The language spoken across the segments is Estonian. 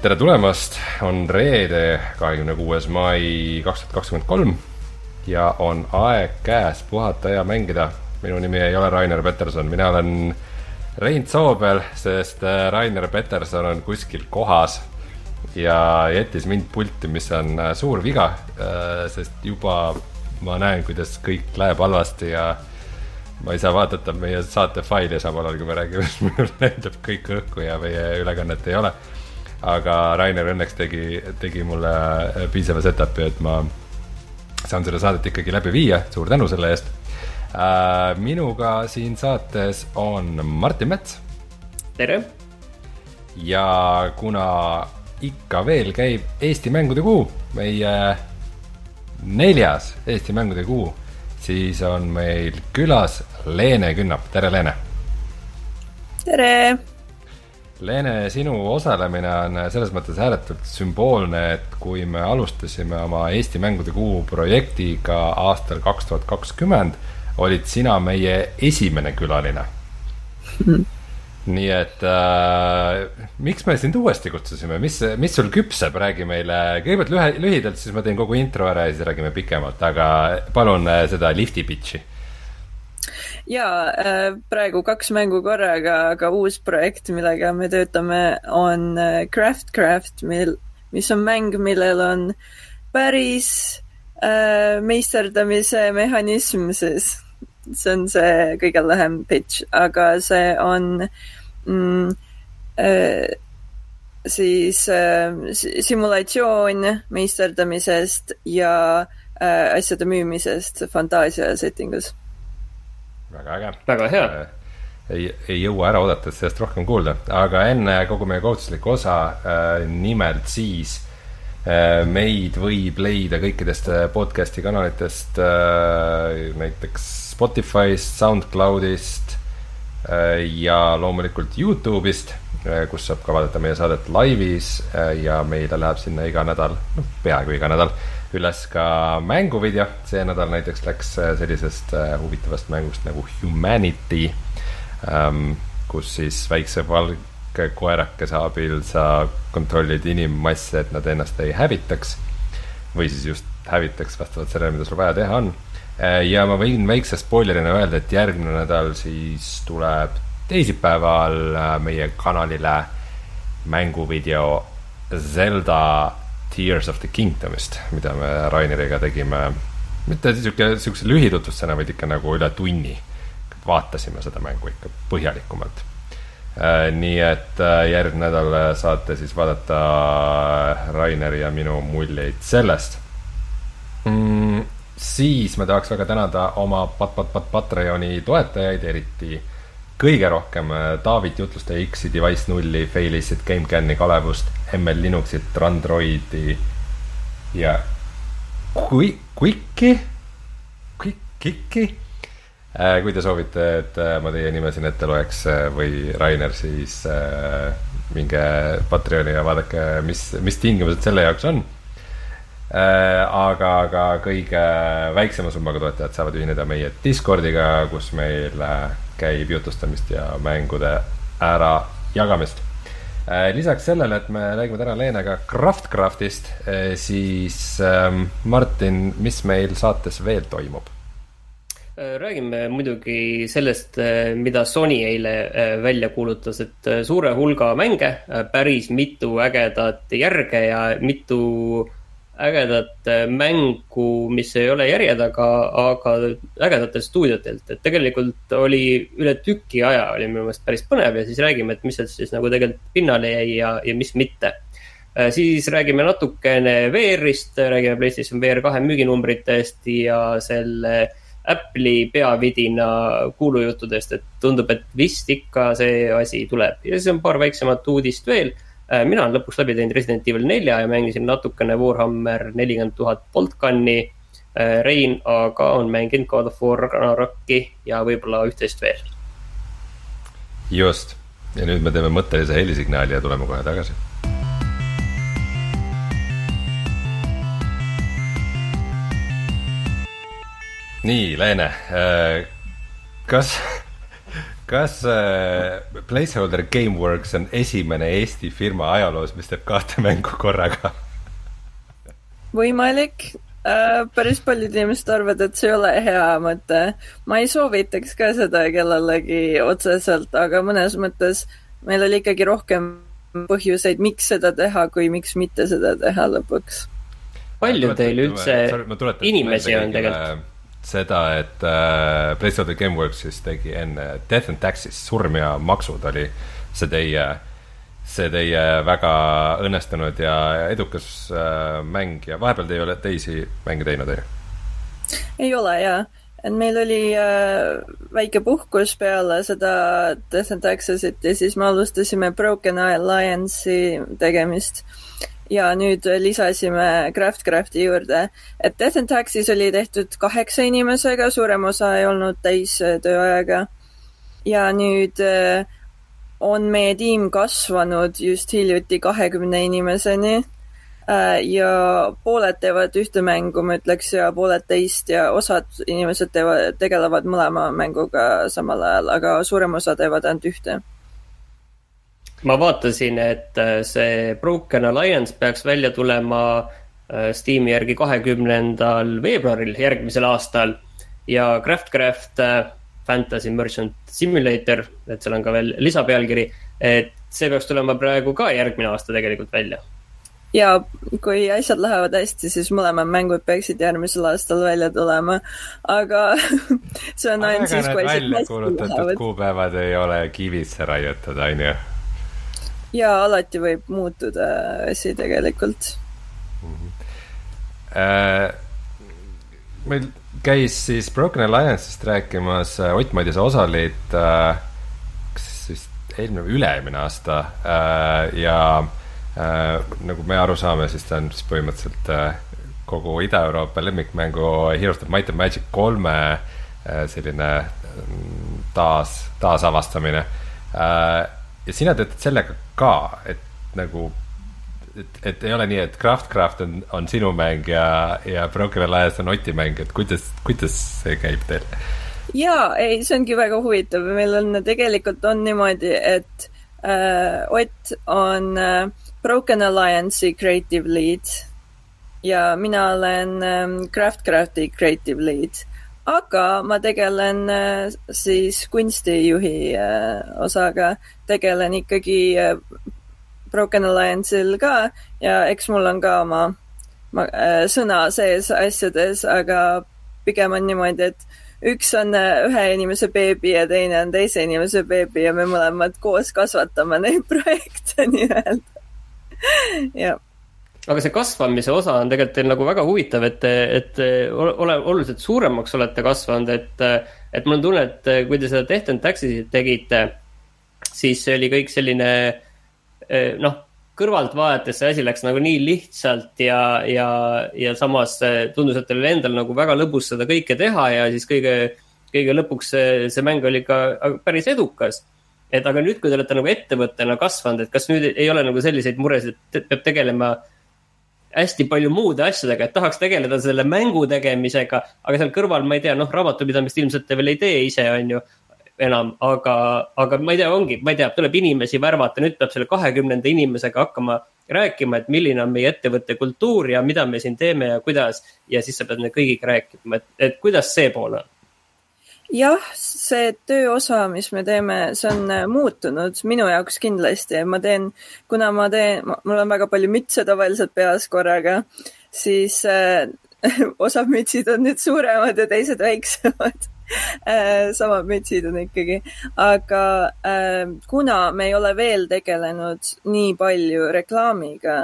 tere tulemast, on reede, kahekümne kuues mai kaks tuhat kakskümmend kolm ja on aeg käes puhata ja mängida. minu nimi ei ole Rainer Peterson, mina olen Rein Soobel, sest äh, Rainer Peterson on kuskil kohas ja jättis mind pulti, mis on äh, suur viga, äh, sest juba ma näen, kuidas kõik läheb halvasti ja ma ei saa vaadata meie saate faili samal ajal, kui me räägime, siis minul lendab kõik õhku ja meie ülekannet ei ole. Aga Rainer õnneks tegi, tegi mulle piisava setup'i, et ma saan seda saadet ikkagi läbi viia, suur tänu selle eest äh,. minuga siin saates on Martin Mets. tere. ja kuna ikka veel käib Eesti mängude kuu, meie neljas Eesti mängude kuu, siis on meil külas Leene Künnap, tere Leene. tere. Leene, sinu osalemine on selles mõttes ääretult sümboolne, et kui me alustasime oma Eesti mängude kuu projektiga aastal kaks tuhat kakskümmend, olid sina meie esimene külaline. Nii et äh, miks me sind uuesti kutsusime, mis, mis sul küpseb, räägi meile, kõigepealt lühe, lühidalt, siis ma teen kogu intro ära ja siis räägime pikemalt, aga palun äh, seda lifti pitch'i. Ja äh, praegu kaks mängu korraga, aga uus projekt, millega me töötame, on äh, Craft Craft, mil, mis on mäng, millel on päris äh, meisterdamise mehhanism siis see on see kõige lühem pitch, aga see on mm, äh, siis äh, simulatsioon meisterdamisest ja äh, asjade müümisest fantaasia settingus. Väga äge. väga hea äh, ei, ei jõua ära oodata, et sellest rohkem kuulda, aga enne kogu meie kohustuslikku osa äh,, nimelt siis äh, meid võib leida kõikidest podcast'i kanalitest näiteks Spotify'st, SoundCloudist ja loomulikult Youtube'ist, kus saab ka vaadata meie saadet laivis ja meile läheb sinna iga nädal, noh, peaaegu iga nädal üles ka mänguvideo. see nädal näiteks läks sellisest huvitavast mängust nagu Humanity, ähm, kus siis väikse valge koerakese abil sa kontrollid inimmasse, et nad ennast ei hävitaks või siis just hävitaks vastavalt sellele, mida sul vaja teha on Äh, ja ma võin väikse spoilerina öelda, et järgmine nädal siis tuleb teisipäeval äh, meie kanalile mänguvideo Zelda Tears of the Kingdomist, mida me Raineriga tegime. mitte sihuke, sihukese lühitutvustusena, vaid ikka nagu üle tunni. vaatasime seda mängu ikka põhjalikumalt. Äh, nii et järgmine nädal saate siis vaadata Raineri ja minu muljeid sellest mm siis ma tahaks väga tänada oma pat-pat-pat Patreoni toetajaid, eriti kõige rohkem äh, Taavit jutlustaja X-i, Device nulli, Failis'it, GameCami, Kalevust, ML Linuxit, Randroidi ja kui, Quicki, Quicki. Äh, kui te soovite, et äh, ma teie nime siin ette loeks või Rainer, siis minge Patreoni ja vaadake, mis, mis tingimused selle jaoks on aga, aga kõige väiksema summaga toetajad saavad ühineda meie Discordiga, kus meil käib jutustamist ja mängude ärajagamist. Äh, lisaks sellele, et me räägime täna Leenega Craftcraftist, siis ähm, Martin, mis meil saates veel toimub? räägime muidugi sellest, mida Sony eile välja kuulutas, et suure hulga mänge, päris mitu ägedat järge ja mitu ägedat äh, mängu, mis ei ole järje taga, aga ägedatelt stuudiotelt, et tegelikult oli üle tüki aja oli minu meelest päris põnev ja siis räägime, et mis sealt siis nagu tegelikult pinnale jäi ja, ja mis mitte. Äh, siis räägime natukene VR-ist, räägime PlayStation VR kahe müüginumbritest ja selle Apple'i peavidina kuulujuttudest, et tundub, et vist ikka see asi tuleb. Ja siis on paar väiksemat uudist veel mina olen lõpuks läbi teinud Resident Evil nelja ja mängisin natukene Warhammer nelikümmend tuhat Boltgunni. Äh, Rein aga on mänginud God of War Ragnarokki ja võib-olla üht-teist veel. just, ja nüüd me teeme mõttelise helisignaali ja tuleme kohe tagasi nii, Leene, äh, kas, kas äh, Placeholder Gameworks on esimene Eesti firma ajaloos, mis teeb kahte mängu korraga võimalik äh,. päris paljud inimesed arvavad, et see ei ole hea mõte. ma ei soovitaks ka seda kellelegi otseselt, aga mõnes mõttes meil oli ikkagi rohkem põhjuseid, miks seda teha, kui miks mitte seda teha lõpuks. palju teil üldse inimesi on tegelikult? Seda, et äh, PlayStation Gameworks siis tegi enne Death and Taxes, surm ja maksud oli see teie, see teie väga õnnestunud ja edukas äh, mäng ja vahepeal te ei ole teisi mänge teinud, on ju? ei ole jaa, et meil oli äh, väike puhkus peale seda Death and Taxesit ja siis me alustasime Broken Alliance'i tegemist ja nüüd lisasime Craftcrafti juurde, et Death and Taxis oli tehtud kaheksa inimesega, suurem osa ei olnud täistööajaga. ja nüüd äh, on meie tiim kasvanud just hiljuti kahekümne inimeseni. Äh, ja pooled teevad ühte mängu, ma ütleks, ja pooled teist ja osad inimesed teevad, tegelevad mõlema mänguga samal ajal, aga suurem osa teevad ainult ühte ma vaatasin, et äh, see Broken Alliance peaks välja tulema äh, Steam'i järgi kahekümnendal veebruaril järgmisel aastal ja Craftcraft äh, Fantasy Merchant Simulator, et seal on ka veel lisapealkiri, et see peaks tulema praegu ka järgmine aasta tegelikult välja. ja kui asjad lähevad hästi, siis mõlemad mängud peaksid järgmisel aastal välja tulema, aga see on ainult siis, kui asjad hästi lähevad. kuupäevad ei ole kivisse raiutud, on ju jaa, alati võib muutuda asi tegelikult mm. -hmm. Äh, meil käis siis Broken Alliance'ist rääkimas äh, Ott Madis, sa osalid äh, kas siis eelmine või üle-eelmine aasta äh, ja äh, nagu me aru saame, siis ta on siis põhimõtteliselt äh, kogu Ida-Euroopa lemmikmängu Heroes of Might and Magic kolme äh, selline mm, taas, taasavastamine äh, ja sina töötad sellega ka, et nagu, et, et ei ole nii, et Craftcraft on, on sinu mäng ja, ja Broken Alliance on Oti mäng, et kuidas, kuidas see käib teil? jaa, ei, see ongi väga huvitav, meil on tegelikult on niimoodi, et äh, Ott on äh, Broken Alliance'i creative lead ja mina olen ähm, Craftcrafti creative lead aga ma tegelen äh, siis kunstijuhi äh, osaga, tegelen ikkagi äh, Broken Alliance'il ka. Ja eks mul on ka oma ma, sõna sees asjades, aga pigem on niimoodi, et üks on ühe inimese beebi ja teine on teise inimese beebi ja me mõlemad koos kasvatame neid projekte nii-öelda. jah aga see kasvamise osa on tegelikult teil nagu väga huvitav, et, et ole, oluliselt suuremaks olete kasvanud, et, et mul on tunne, et kui te seda Death and Taxes'it tegite, siis see oli kõik selline noh, kõrvalt vaadates see asi läks nagu nii lihtsalt ja, ja, ja samas tundus, et teil endal nagu väga lõbus seda kõike teha ja siis kõige, kõige lõpuks see, see mäng oli ka päris edukas. Et aga nüüd, kui te olete nagu ettevõttena kasvanud, et kas nüüd ei ole nagu selliseid muresid, et peab tegelema hästi palju muude asjadega, et tahaks tegeleda selle mängu tegemisega, aga seal kõrval, ma ei tea, noh, raamatupidamist ilmselt te veel ei tee ise, on ju enam, aga, aga ma ei tea, ongi, ma ei tea, tuleb inimesi värvata, nüüd peab selle kahekümnenda inimesega hakkama rääkima, et milline on meie ettevõtte kultuur ja mida me siin teeme ja kuidas. ja siis sa pead kõigiga rääkima, et, et kuidas see pool on? jah, see tööosa, mis me teeme, see on äh, muutunud minu jaoks kindlasti. ma teen, kuna ma teen, mul on väga palju mütse tavaliselt peas korraga, siis äh, osad mütsid on nüüd suuremad ja teised väiksemad äh, samad mütsid on ikkagi, aga äh, kuna me ei ole veel tegelenud nii palju reklaamiga,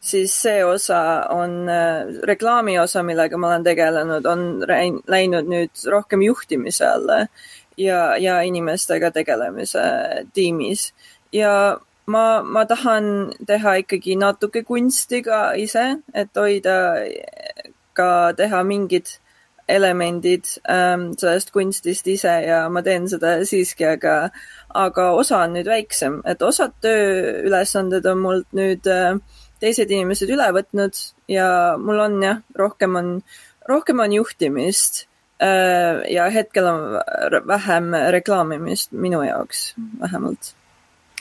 siis see osa on, äh, reklaami osa, millega ma olen tegelenud, on läinud nüüd rohkem juhtimise alla ja, ja inimestega tegelemise tiimis. ja ma, ma tahan teha ikkagi natuke kunsti ka ise, et hoida, ka teha mingid elemendid ähm, sellest kunstist ise ja ma teen seda siiski, aga, aga osa on nüüd väiksem, et osad tööülesanded on mult nüüd äh, teised inimesed üle võtnud ja mul on jah, rohkem on, rohkem on juhtimist ja hetkel on vähem reklaamimist minu jaoks vähemalt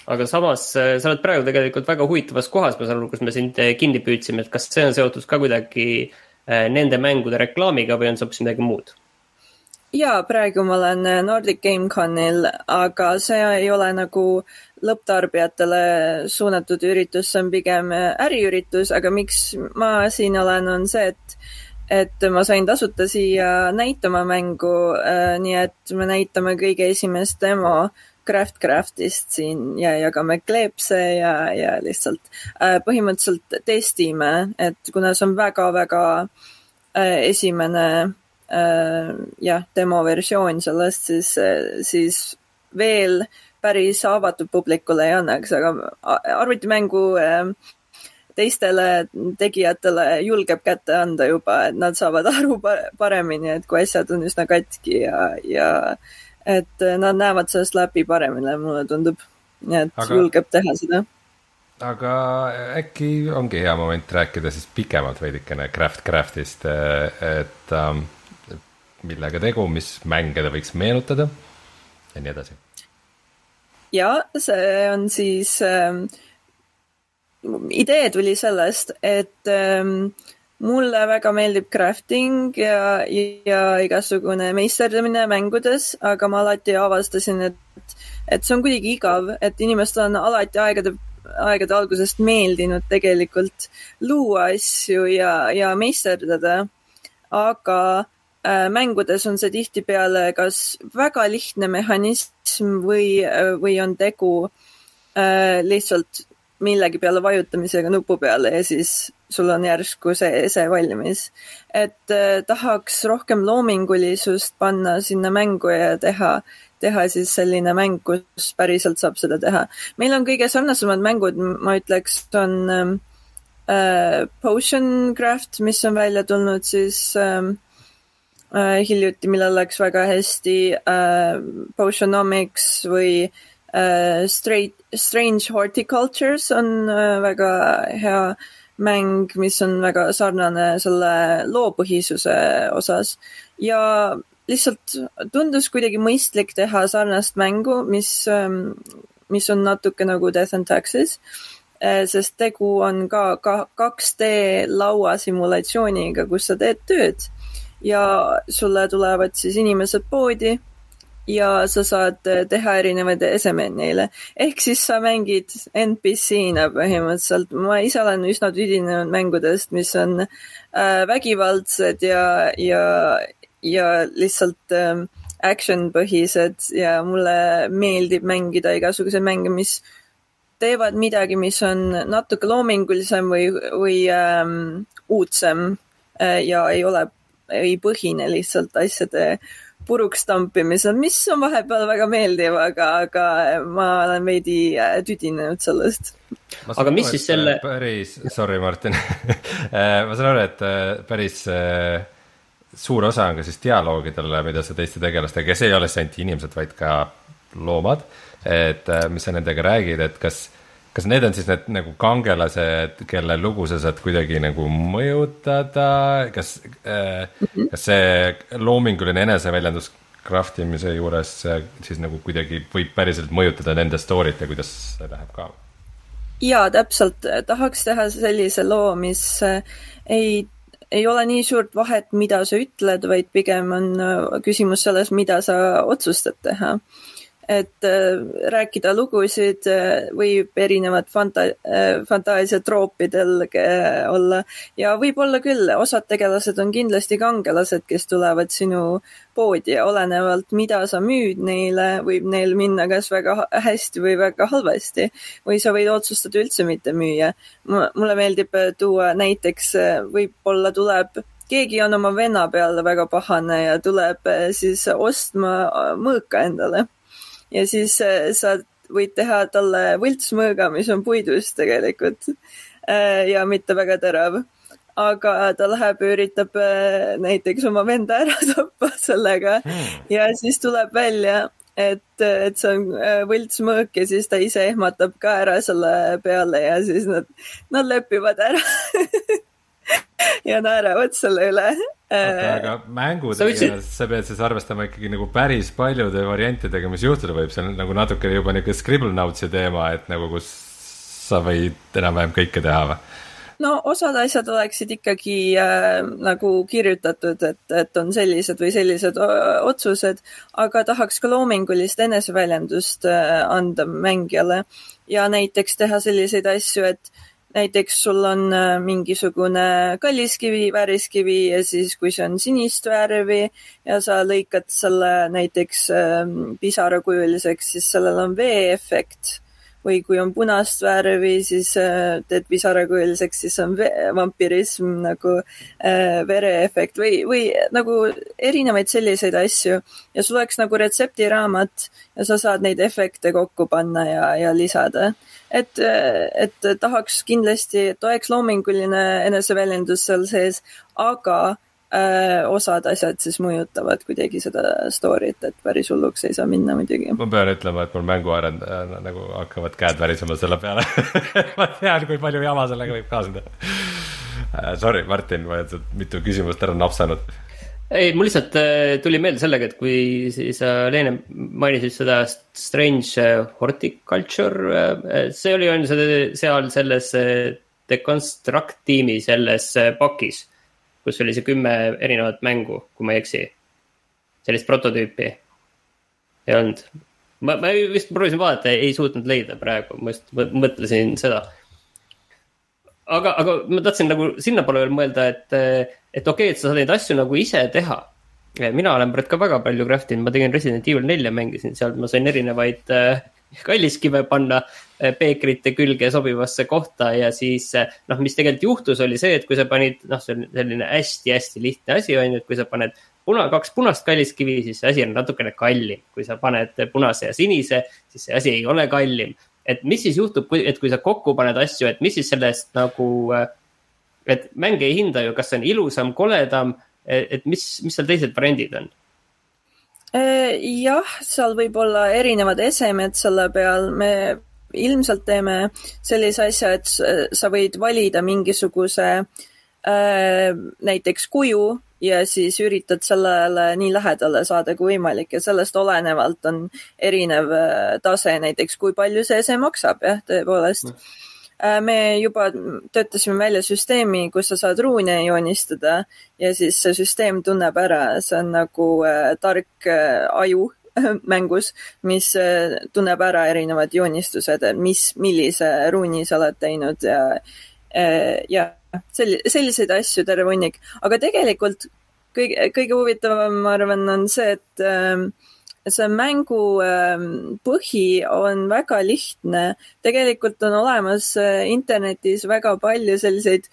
aga samas sa oled praegu tegelikult väga huvitavas kohas, ma saan aru, kus me sind kinni püüdsime, et kas see on seotud ka kuidagi nende mängude reklaamiga või on see hoopis midagi muud? Jaa, praegu ma olen Nordic GameConil, aga see ei ole nagu lõpptarbijatele suunatud üritus, see on pigem äriüritus, aga miks ma siin olen, on see, et et ma sain tasuta siia näitama mängu äh,, nii et me näitame kõige esimest demo Craft Craftist siin ja jagame kleepse ja, ja lihtsalt äh, põhimõtteliselt testime, et kuna see on väga-väga äh, esimene äh, jah, demoversioon sellest, siis, siis veel päris avatud publikule ei annaks, aga arvutimängu äh, teistele tegijatele julgeb kätte anda juba, et nad saavad aru paremini, et kui asjad on üsna katki ja, ja et nad näevad sellest läbi paremini, mulle tundub. nii et aga, julgeb teha seda. aga äkki ongi hea moment rääkida siis pikemalt veidikene Craft Craftist, et ähm, millega tegu, mis mänge ta võiks meenutada ja nii edasi. ja see on siis ähm, idee tuli sellest, et ähm, mulle väga meeldib crafting ja, ja igasugune meisterdamine mängudes, aga ma alati avastasin, et, et see on kuidagi igav, et inimestel on alati aegade, aegade algusest meeldinud tegelikult luua asju ja, ja meisterdada. aga mängudes on see tihtipeale kas väga lihtne mehhanism või, või on tegu äh, lihtsalt millegi peale vajutamisega nupu peale ja siis sul on järsku see ese valmis. et äh, tahaks rohkem loomingulisust panna sinna mängu ja teha, teha siis selline mäng, kus päriselt saab seda teha. meil on kõige sarnasemad mängud, ma ütleks, on ähm, äh, Potion Craft, mis on välja tulnud siis ähm, äh, hiljuti, millel läks väga hästi äh,, Potionomics või äh, Straight, Strange Horticultures on uh, väga hea mäng, mis on väga sarnane selle loopõhisuse osas. Ja lihtsalt tundus kuidagi mõistlik teha sarnast mängu, mis, um, mis on natuke nagu Death and Taxes, uh, sest tegu on ka, ka 2D laua simulatsiooniga, kus sa teed tööd ja sulle tulevad siis inimesed poodi ja sa saad teha erinevaid esemeid neile. ehk siis sa mängid NPC-na põhimõtteliselt. ma ise olen üsna tüdinenud mängudest, mis on äh, vägivaldsed ja, ja, ja lihtsalt äh, action-põhised ja mulle meeldib mängida igasuguseid mänge, mis teevad midagi, mis on natuke loomingulisem või, või ähm, uudsem äh, ja ei ole, ei põhine lihtsalt asjade puruks tampimisel, mis on vahepeal väga meeldiv, aga, aga ma olen veidi äh, tüdinenud sellest. aga mis siis selle. Äh, päris, sorry, Martin äh, ma saan aru, et päris suur osa on ka siis dialoogidel, mida sa teiste tegelastega, kes ei ole siis ainult inimesed, vaid ka loomad. et mis sa nendega räägid, et kas kas need on siis need nagu kangelased, kelle lugu sa saad kuidagi nagu mõjutada, kas äh,, kas see loominguline eneseväljendus craft imise juures siis nagu kuidagi võib päriselt mõjutada nende story't ja kuidas see läheb ka? jaa, täpselt, tahaks teha sellise loo, mis äh, ei ei ole nii suurt vahet, mida sa ütled, vaid pigem on äh, küsimus selles, mida sa otsustad teha et äh, rääkida lugusid äh, võib erinevad fanta-, äh, fantaasiatroopidel olla ja võib-olla küll, osad tegelased on kindlasti kangelased, kes tulevad sinu poodi ja olenevalt, mida sa müüd neile, võib neil minna kas väga hästi või väga halvasti. või sa võid otsustada üldse mitte müüa. mulle meeldib tuua näiteks, võib-olla tuleb keegi on oma venna peale väga pahane ja tuleb siis ostma mõõka endale ja siis äh, sa võid teha talle võltsmõõga, mis on puidust tegelikult äh, ja mitte väga terav. aga ta läheb ja üritab äh, näiteks oma venda ära tappa sellega hmm. ja siis tuleb välja, et, et see on võltsmõõk ja siis ta ise ehmatab ka ära selle peale ja siis nad, nad lepivad ära ja naeravad selle üle. Oota, aga mängutegijana sa pead siis arvestama ikkagi nagu päris paljude variantidega, mis juhtuda võib, see on nagu natuke juba niuke Scribblenauts'i teema, et nagu kus sa võid enam-vähem kõike teha või? no osad asjad oleksid ikkagi äh, nagu kirjutatud, et, et on sellised või sellised otsused, aga tahaks ka loomingulist eneseväljendust äh, anda mängijale. Ja näiteks teha selliseid asju, et näiteks sul on äh, mingisugune kalliskivi, vääriskivi ja siis, kui see on sinist värvi ja sa lõikad selle näiteks äh, pisarakujuliseks, siis sellel on vee-efekt või kui on punast värvi, siis äh, teed pisarakujuliseks, siis on vampirism nagu äh, vereefekt või, või nagu erinevaid selliseid asju ja sul oleks nagu retseptiraamat ja sa saad neid efekte kokku panna ja, ja lisada. et, et tahaks kindlasti, et oleks loominguline eneseväljendus seal sees, aga äh, osad asjad siis mõjutavad kuidagi seda story't, et päris hulluks ei saa minna muidugi. ma pean ütlema, et mul mänguarendajana nagu hakkavad käed värisema selle peale ma tean, kui palju jama sellega võib kaasneda uh,. Sorry, Martin, ma olen mitu küsimust ära napsanud. ei, mul lihtsalt äh, tuli meelde sellega, et kui siis äh, Leene mainisid seda Strange äh, Horticulture, see oli on seal selles äh, Deconstruct tiimi selles äh, pakis, kus oli see kümme erinevat mängu, kui ma ei eksi. sellist prototüüpi ei olnud. ma, ma vist proovisin vaadata, ei suutnud leida praegu, ma just mõ- mõtlesin seda aga, aga ma tahtsin nagu sinnapoole veel mõelda, et, et okei okay,, et sa saad neid asju nagu ise teha. mina olen ka väga palju craft inud, ma tegin Resident Evil nelja mängisin, seal ma sain erinevaid äh, kalliskive panna äh, peekrite külge sobivasse kohta ja siis äh, noh, mis tegelikult juhtus, oli see, et kui sa panid, noh, see on selline hästi-hästi lihtne asi on ju, et kui sa paned puna, kaks punast kalliskivi, siis see asi on natukene kallim. kui sa paned punase ja sinise, siis see asi ei ole kallim et mis siis juhtub, et kui sa kokku paned asju, et mis siis sellest nagu, et mäng ei hinda ju, kas see on ilusam, koledam, et mis, mis seal teised variandid on? jah, seal võib olla erinevad esemed selle peal, me ilmselt teeme sellise asja, et sa võid valida mingisuguse äh, näiteks kuju ja siis üritad sellele nii lähedale saada kui võimalik ja sellest olenevalt on erinev äh, tase, näiteks kui palju see ese maksab, jah, tõepoolest mm.. Me juba töötasime välja süsteemi, kus sa saad ruune joonistada ja siis see süsteem tunneb ära, see on nagu äh, tark äh, aju mängus, mis äh, tunneb ära erinevad joonistused, mis, millise ruuni sa oled teinud ja äh, ja sel-, selliseid asju terve hunnik, aga tegelikult kõige, kõige huvitavam, ma arvan, on see, et ähm, see mängu ähm, põhi on väga lihtne. tegelikult on olemas äh, internetis väga palju selliseid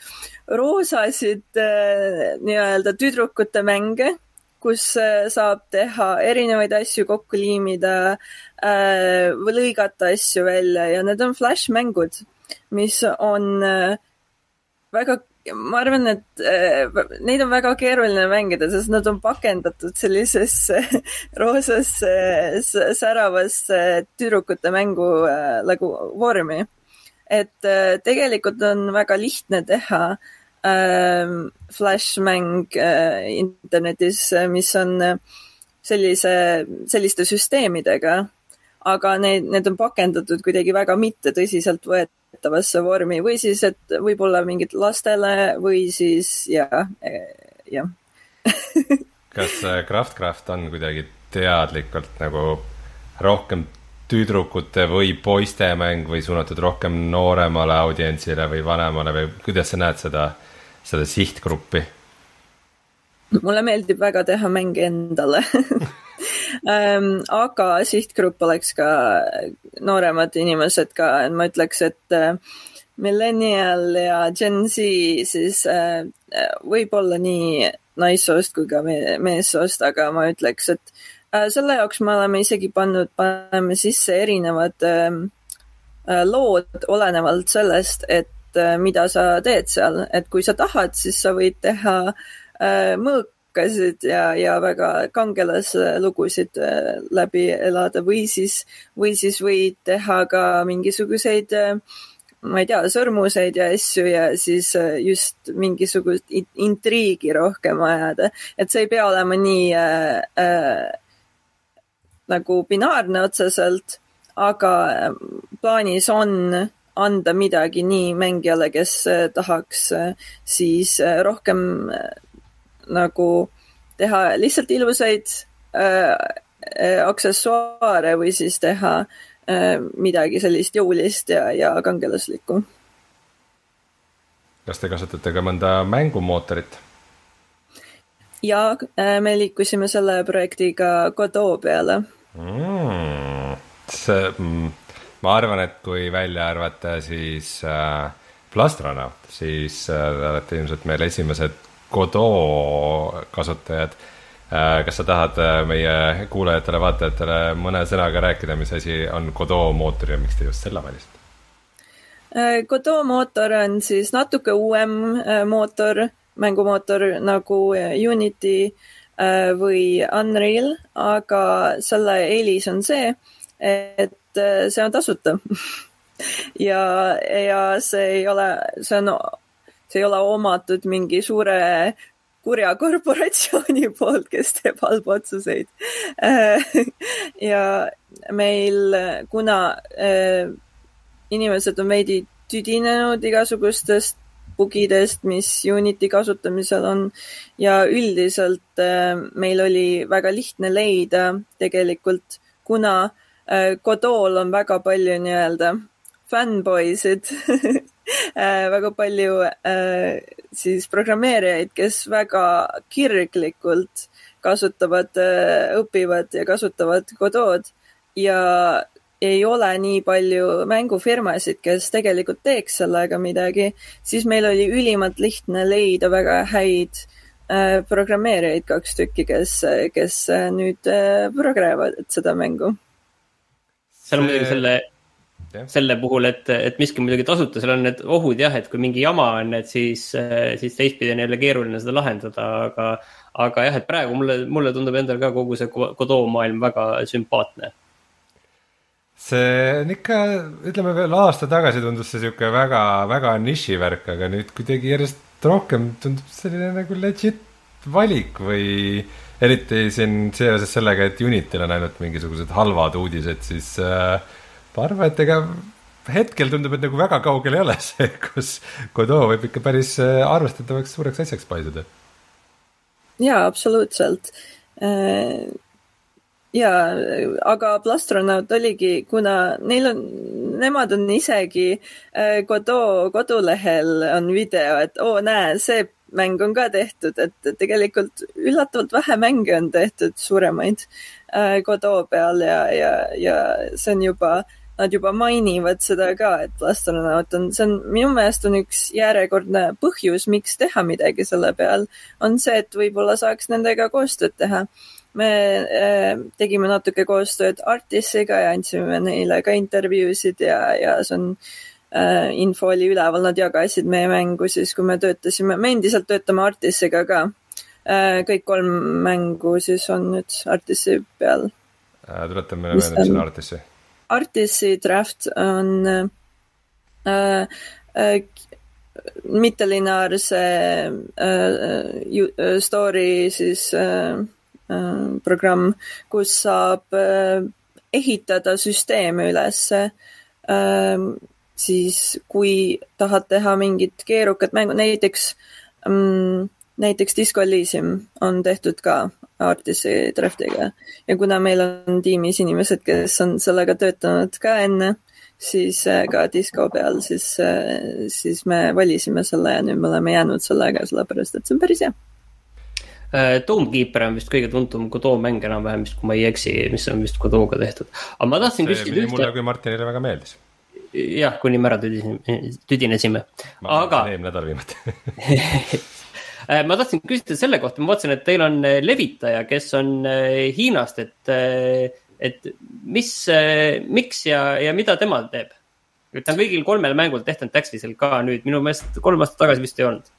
roosasid äh, nii-öelda tüdrukute mänge, kus äh, saab teha erinevaid asju, kokku liimida või lõigata asju välja ja need on Flash-mängud, mis on väga, ma arvan, et äh, neid on väga keeruline mängida, sest nad on pakendatud sellisesse roosasse säravasse tüdrukute mängu äh, nagu vormi. et äh, tegelikult on väga lihtne teha äh, Flash-mäng internetis, mis on sellise, selliste süsteemidega, aga need, need on pakendatud kuidagi väga mitte tõsiseltvõetavasse vormi või siis, et võib-olla mingid lastele või siis jah, jah. kas äh, Craftcraft on kuidagi teadlikult nagu rohkem tüdrukute või poiste mäng või suunatud rohkem nooremale audientsile või vanemale või kuidas sa näed seda, seda sihtgruppi? Mulle meeldib väga teha mänge endale ähm. aga sihtgrupp oleks ka nooremad inimesed ka, ma ütleks, et äh, millennial ja Gen Z siis äh, võib-olla nii naissoost kui ka me meessoost, aga ma ütleks, et äh, selle jaoks me oleme isegi pannud, paneme sisse erinevad äh, lood olenevalt sellest, et mida sa teed seal, et kui sa tahad, siis sa võid teha äh, mõõkasid ja, ja väga kangelaslugusid äh, läbi elada või siis, või siis võid teha ka mingisuguseid äh, ma ei tea, sõrmuseid ja asju ja siis just mingisugust intriigi rohkem ajada. et see ei pea olema nii äh, äh, nagu binaarne otseselt, aga plaanis on anda midagi nii mängijale, kes tahaks siis rohkem nagu teha lihtsalt ilusaid äh, aksessuaare või siis teha äh, midagi sellist jõulist ja, ja kangelaslikku. kas te kasutate ka mõnda mängumootorit? ja äh, me liikusime selle projektiga Godot peale mm,. see mm,, ma arvan, et kui välja arvata siis äh, Plastronaut, siis äh, olete ilmselt meil esimesed Godot kasutajad. Äh, kas sa tahad äh, meie kuulajatele-vaatajatele mõne sõnaga rääkida, mis asi on Godot mootor ja miks te just selle valisite? Äh, Godot mootor on siis natuke uuem mootor, mängumootor nagu Unity või Unreal, aga selle eelis on see, et see on tasuta ja, ja see ei ole, see on see ei ole omatud mingi suure kurja korporatsiooni poolt, kes teeb halbu otsuseid. ja meil, kuna äh, inimesed on veidi tüdinenud igasugustest bugidest, mis Unity kasutamisel on ja üldiselt äh, meil oli väga lihtne leida tegelikult, kuna äh, Godot'l on väga palju nii-öelda fännboisid Äh, väga palju äh, siis programmeerijaid, kes väga kirglikult kasutavad, äh, õpivad ja kasutavad Godot ja ei ole nii palju mängufirmasid, kes tegelikult teeks sellega midagi, siis meil oli ülimalt lihtne leida väga häid programmeerijaid, kaks tükki, kes, kes nüüd programmeerivad seda mängu. seal on muidugi selle selle puhul, et, et miski muidugi tasuta, seal on need ohud jah, et kui mingi jama on, et siis, siis teistpidi on jälle keeruline seda lahendada, aga, aga jah, et praegu mulle, mulle tundub endal ka kogu see Godot maailm väga sümpaatne. see on ikka, ütleme veel aasta tagasi tundus see sihuke väga, väga nišivärk, aga nüüd kuidagi järjest rohkem tundub selline nagu legit valik või eriti siin seoses sellega, et Unitil on ainult mingisugused halvad uudised, siis äh, ma arvan, et ega hetkel tundub, et nagu väga kaugel ei ole see, kus Godot võib ikka päris äh, arvestatavaks suureks asjaks paisuda. jaa, absoluutselt. Äh, jaa, aga Plastronaut oligi, kuna neil on, nemad on isegi äh, Godot kodulehel on video, et oo, näe, see mäng on ka tehtud, et tegelikult üllatavalt vähe mänge on tehtud suuremaid Godot peal ja, ja, ja see on juba äh, nad juba mainivad seda ka, et astronaut on, see on, minu meelest on üks järjekordne põhjus, miks teha midagi selle peal, on see, et võib-olla saaks nendega koostööd teha. me äh, tegime natuke koostööd Artisiga ja andsime neile ka intervjuusid ja, ja see on äh, info oli üleval, nad jagasid meie mängu siis, kui me töötasime, me endiselt töötame Artisiga ka äh,. kõik kolm mängu siis on nüüd Artisi peal tuletame meelde, mis on Artisi Artisi draft on äh, äh, mittelineaarse äh, äh, story siis äh, äh, programm, kus saab äh, ehitada süsteeme ülesse äh,. siis kui tahad teha mingit keerukat mängu, näiteks ähm, näiteks Disco Elysium on tehtud ka Artisi draftiga ja kuna meil on tiimis inimesed, kes on sellega töötanud ka enne, siis äh, ka disko peal, siis, äh, siis me valisime selle ja nüüd me oleme jäänud sellega, sellepärast et see on päris hea. Doomkeeper äh, on vist kõige tuntum Godot mäng enam-vähem vist, kui ma ei eksi, mis on vist Godot'ga tehtud. aga ma tahtsin küsida ühte. mulle kui Martinile väga meeldis. jah, kuni me ära tüdinesime, tüdinesime, aga. eelmine nädal viimati ma tahtsin küsida selle kohta, ma vaatasin, et teil on äh, levitaja, kes on äh, Hiinast, et, et mis, miks ja, ja mida tema teeb? ta on kõigil kolmel mängul tehtud Taxisel ka nüüd, minu meelest kolm aastat tagasi vist ei olnud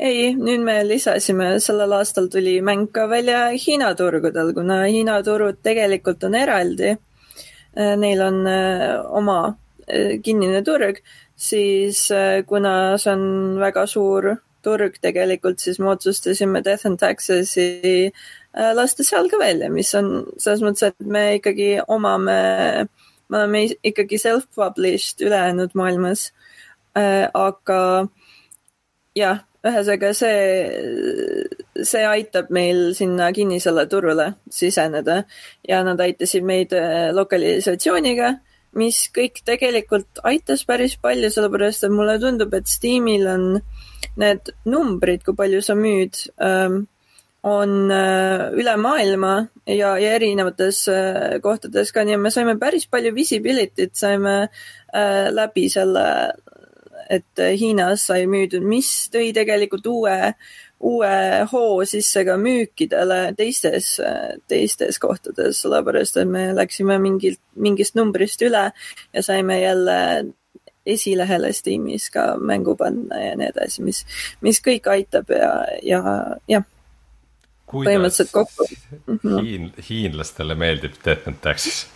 ei, nüüd me lisasime, sellel aastal tuli mäng ka välja Hiina turgudel, kuna Hiina turud tegelikult on eraldi. Neil on oma kinnine turg, siis kuna see on väga suur turg tegelikult, siis me otsustasime Death and Taxes'i lasta seal ka välja, mis on selles mõttes, et me ikkagi omame, me oleme ikkagi self-published ülejäänud maailmas. aga jah, ühesõnaga see, see aitab meil sinna kinnisele turule siseneda ja nad aitasid meid äh, lokalisatsiooniga, mis kõik tegelikult aitas päris palju, sellepärast et mulle tundub, et Steamil on need numbrid, kui palju sa müüd, ähm, on äh, üle maailma ja, ja erinevates äh, kohtades ka, nii et me saime päris palju visibility't saime läbi selle et Hiinas sai müüdud, mis tõi tegelikult uue, uue hoo sisse ka müükidele teistes, teistes kohtades, sellepärast et me läksime mingilt, mingist numbrist üle ja saime jälle esilehele Steamis ka mängu panna ja nii edasi, mis, mis kõik aitab ja, ja jah. põhimõtteliselt kokku mhm. hiin-, hiinlastele meeldib Death and Taxes?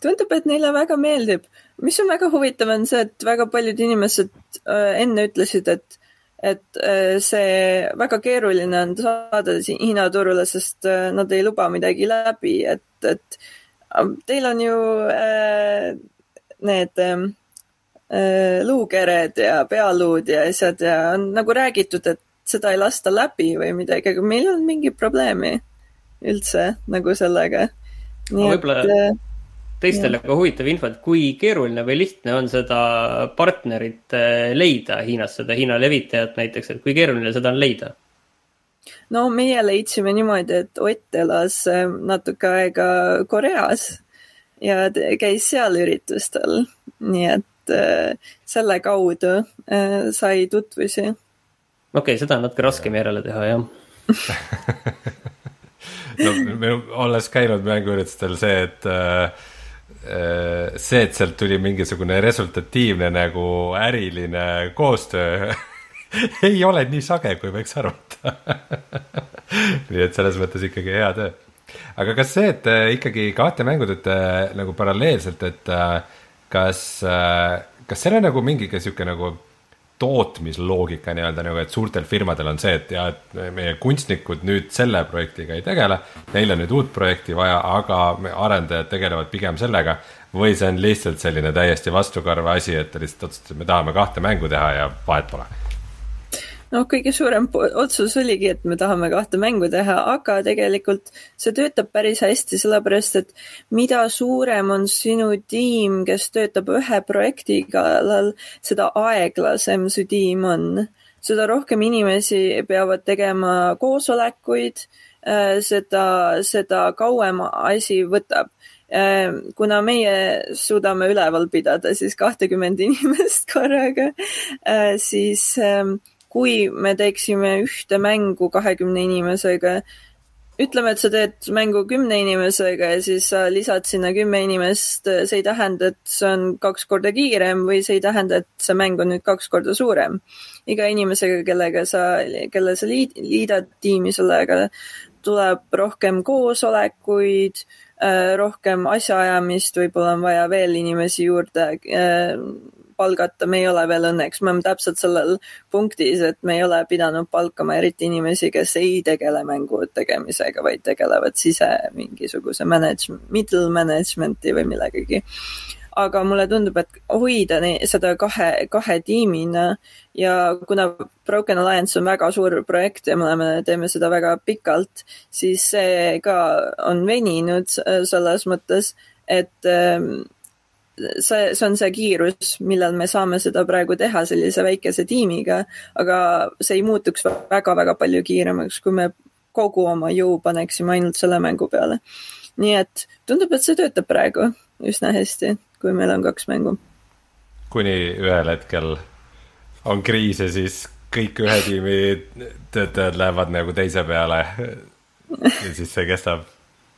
tundub, et neile väga meeldib mis on väga huvitav, on see, et väga paljud inimesed äh, enne ütlesid, et, et äh, see väga keeruline on saada Hiina turule, sest äh, nad ei luba midagi läbi, et, et teil on ju äh, need ähm, äh, luukered ja pealuud ja asjad ja on nagu räägitud, et seda ei lasta läbi või midagi, aga meil ei olnud mingit probleemi üldse nagu sellega. võib-olla et, teistele ka huvitav info, et kui keeruline või lihtne on seda partnerit eh, leida Hiinas, seda Hiina levitajat näiteks, et kui keeruline seda on leida? no meie leidsime niimoodi, et Ott elas eh, natuke aega Koreas ja käis seal üritustel, nii et eh, selle kaudu sai tutvusi. okei okay,, seda on natuke raskem järele teha, jah no me olles käinud mänguüritustel see, et äh, Äh, see, et sealt tuli mingisugune resultatiivne nagu äriline koostöö ei ole nii sage, kui võiks arvata nii et selles mõttes ikkagi hea töö. aga kas see, et ikkagi kahte mängu teete nagu paralleelselt, et äh, kas, äh, kas seal on nagu mingi sihuke nagu tootmisloogika nii-öelda nagu, et suurtel firmadel on see, et ja, et meie kunstnikud nüüd selle projektiga ei tegele, neil on nüüd uut projekti vaja, aga arendajad tegelevad pigem sellega. või see on lihtsalt selline täiesti vastukarva asi, et te lihtsalt otsustate, me tahame kahte mängu teha ja vahet pole noh, kõige suurem otsus oligi, et me tahame kahte mängu teha, aga tegelikult see töötab päris hästi, sellepärast et mida suurem on sinu tiim, kes töötab ühe projekti kallal, seda aeglasem su tiim on. seda rohkem inimesi peavad tegema koosolekuid, äh, seda, seda kauem asi võtab äh, kuna meie suudame üleval pidada siis kahtekümmend inimest korraga, äh, siis ähm, kui me teeksime ühte mängu kahekümne inimesega, ütleme, et sa teed mängu kümne inimesega ja siis sa lisad sinna kümme inimest, see ei tähenda, et see on kaks korda kiirem või see ei tähenda, et see mäng on nüüd kaks korda suurem. iga inimesega, kellega sa, kelle sa liid, liidad tiimi, sellega tuleb rohkem koosolekuid, äh, rohkem asjaajamist, võib-olla on vaja veel inimesi juurde äh, palgata, me ei ole veel õnneks, me oleme täpselt sellel punktis, et me ei ole pidanud palkama eriti inimesi, kes ei tegele mängu tegemisega, vaid tegelevad sise mingisuguse manage-, middle management'i või millegagi. Aga mulle tundub, et hoida seda kahe, kahe tiimina ja kuna Broken Alliance on väga suur projekt ja me oleme, teeme seda väga pikalt, siis see ka on veninud selles mõttes, et ähm, see, see on see kiirus, millal me saame seda praegu teha sellise väikese tiimiga, aga see ei muutuks väga-väga palju kiiremaks, kui me kogu oma jõu paneksime ainult selle mängu peale. nii et tundub, et see töötab praegu üsna hästi, kui meil on kaks mängu. kuni ühel hetkel on kriis ja siis kõik ühe tiimi töötajad lähevad nagu teise peale. ja siis see kestab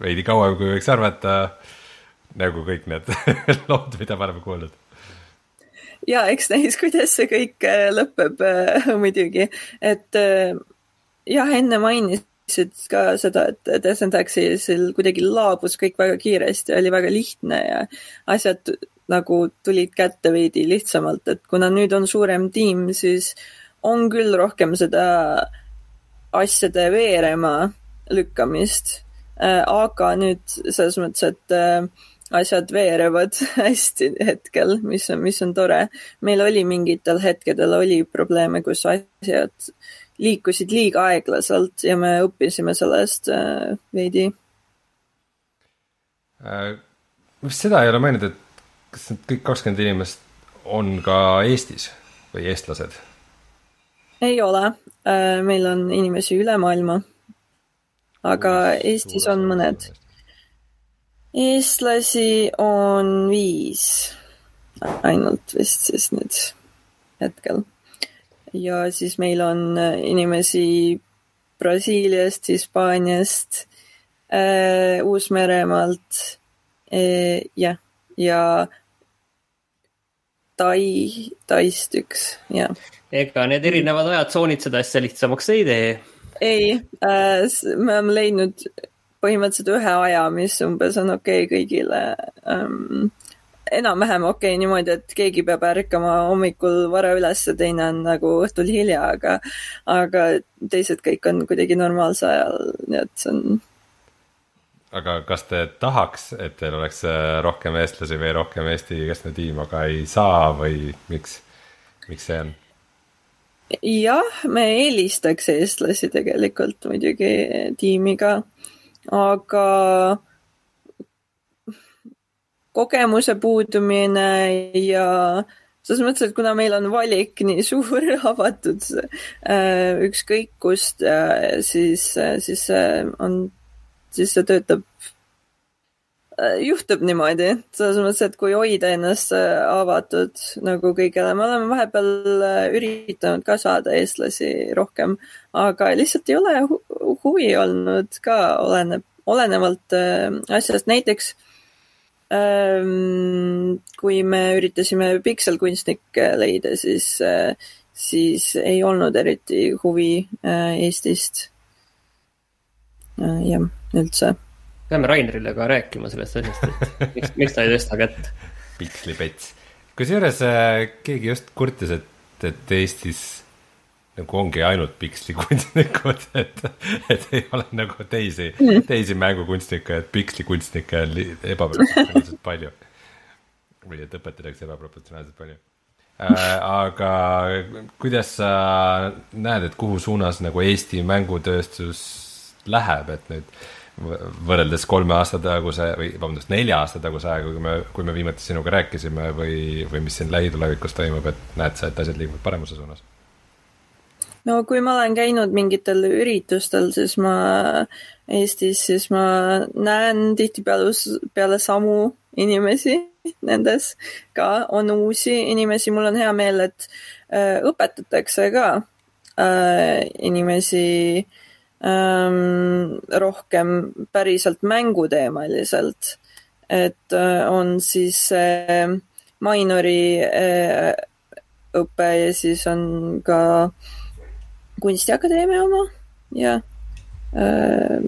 veidi kauem, kui võiks arvata nagu kõik need lood, mida me oleme kuulnud. ja eks näis, kuidas see kõik äh, lõpeb äh, muidugi, et äh, jah, enne mainisid ka seda, et Taxisil kuidagi laabus kõik väga kiiresti, oli väga lihtne ja asjad nagu tulid kätte veidi lihtsamalt, et kuna nüüd on suurem tiim, siis on küll rohkem seda asjade veerema lükkamist. Aga nüüd selles mõttes, et asjad veerevad hästi hetkel, mis on, mis on tore. meil oli mingitel hetkedel oli probleeme, kus asjad liikusid liiga aeglaselt ja me õppisime sellest äh, veidi. vist seda ei ole maininud, et kas need kõik kakskümmend inimest on ka Eestis või eestlased? ei ole, meil on inimesi üle maailma aga Eestis on mõned. Eestlasi on viis ainult vist siis nüüd hetkel. ja siis meil on inimesi Brasiiliast, Hispaaniast äh,, Uus-Meremaalt äh,, jah, ja Tai, Taist üks, jah. ega need erinevad ajatsoonid seda asja lihtsamaks ei tee ei äh,, me oleme leidnud põhimõtteliselt ühe aja, mis umbes on okei okay kõigile ähm,. enam-vähem okei okay, niimoodi, et keegi peab ärkama hommikul vara üles ja teine on nagu õhtul hilja, aga, aga teised kõik on kuidagi normaalse ajal, nii et see on. aga kas te tahaks, et teil oleks äh, rohkem eestlasi või rohkem Eesti keskne tiim, aga ei saa või miks, miks see on? jah, me eelistaks eestlasi tegelikult muidugi tiimiga, aga kogemuse puudumine ja selles mõttes, et kuna meil on valik nii suur, avatud äh, ükskõik kust, äh, siis, äh, siis on, siis see töötab juhtub niimoodi, selles mõttes, et kui hoida ennast äh, avatud nagu kõigele, me oleme vahepeal äh, üritanud ka saada eestlasi rohkem, aga lihtsalt ei ole hu huvi olnud ka, oleneb, olenevalt asjast, näiteks ähm, kui me üritasime pikselkunstnikke leida, siis, siis ei olnud eriti huvi Eestist. jah, üldse peame Rainerile ka rääkima sellest asjast, et miks, miks ta ei tõsta kätt. pikslipets. kusjuures äh, keegi just kurtis, et, et Eestis nagu ongi ainult pikslikunstnikud, et, et ei ole nagu teisi mm., teisi mängukunstnikke, et pikslikunstnikke on ebaproportsionaalselt palju. või et õpetatakse ebaproportsionaalselt palju äh,. aga kuidas sa näed, et kuhu suunas nagu Eesti mängutööstus läheb, et nüüd võrreldes kolme aasta taguse või vabandust, nelja aasta taguse ajaga, kui me, kui me viimati sinuga rääkisime või, või mis siin lähitulevikus toimub, et näed sa, et asjad liiguvad paremuse suunas? no kui ma olen käinud mingitel üritustel, siis ma Eestis, siis ma näen tihtipeale peale samu inimesi nendes ka, on uusi inimesi, mul on hea meel, et äh, õpetatakse ka äh, inimesi äh, ähm, rohkem päriselt mänguteemaliselt. et äh, on siis äh, minori äh, õpe ja siis on ka kunstiakadeemia oma ja äh,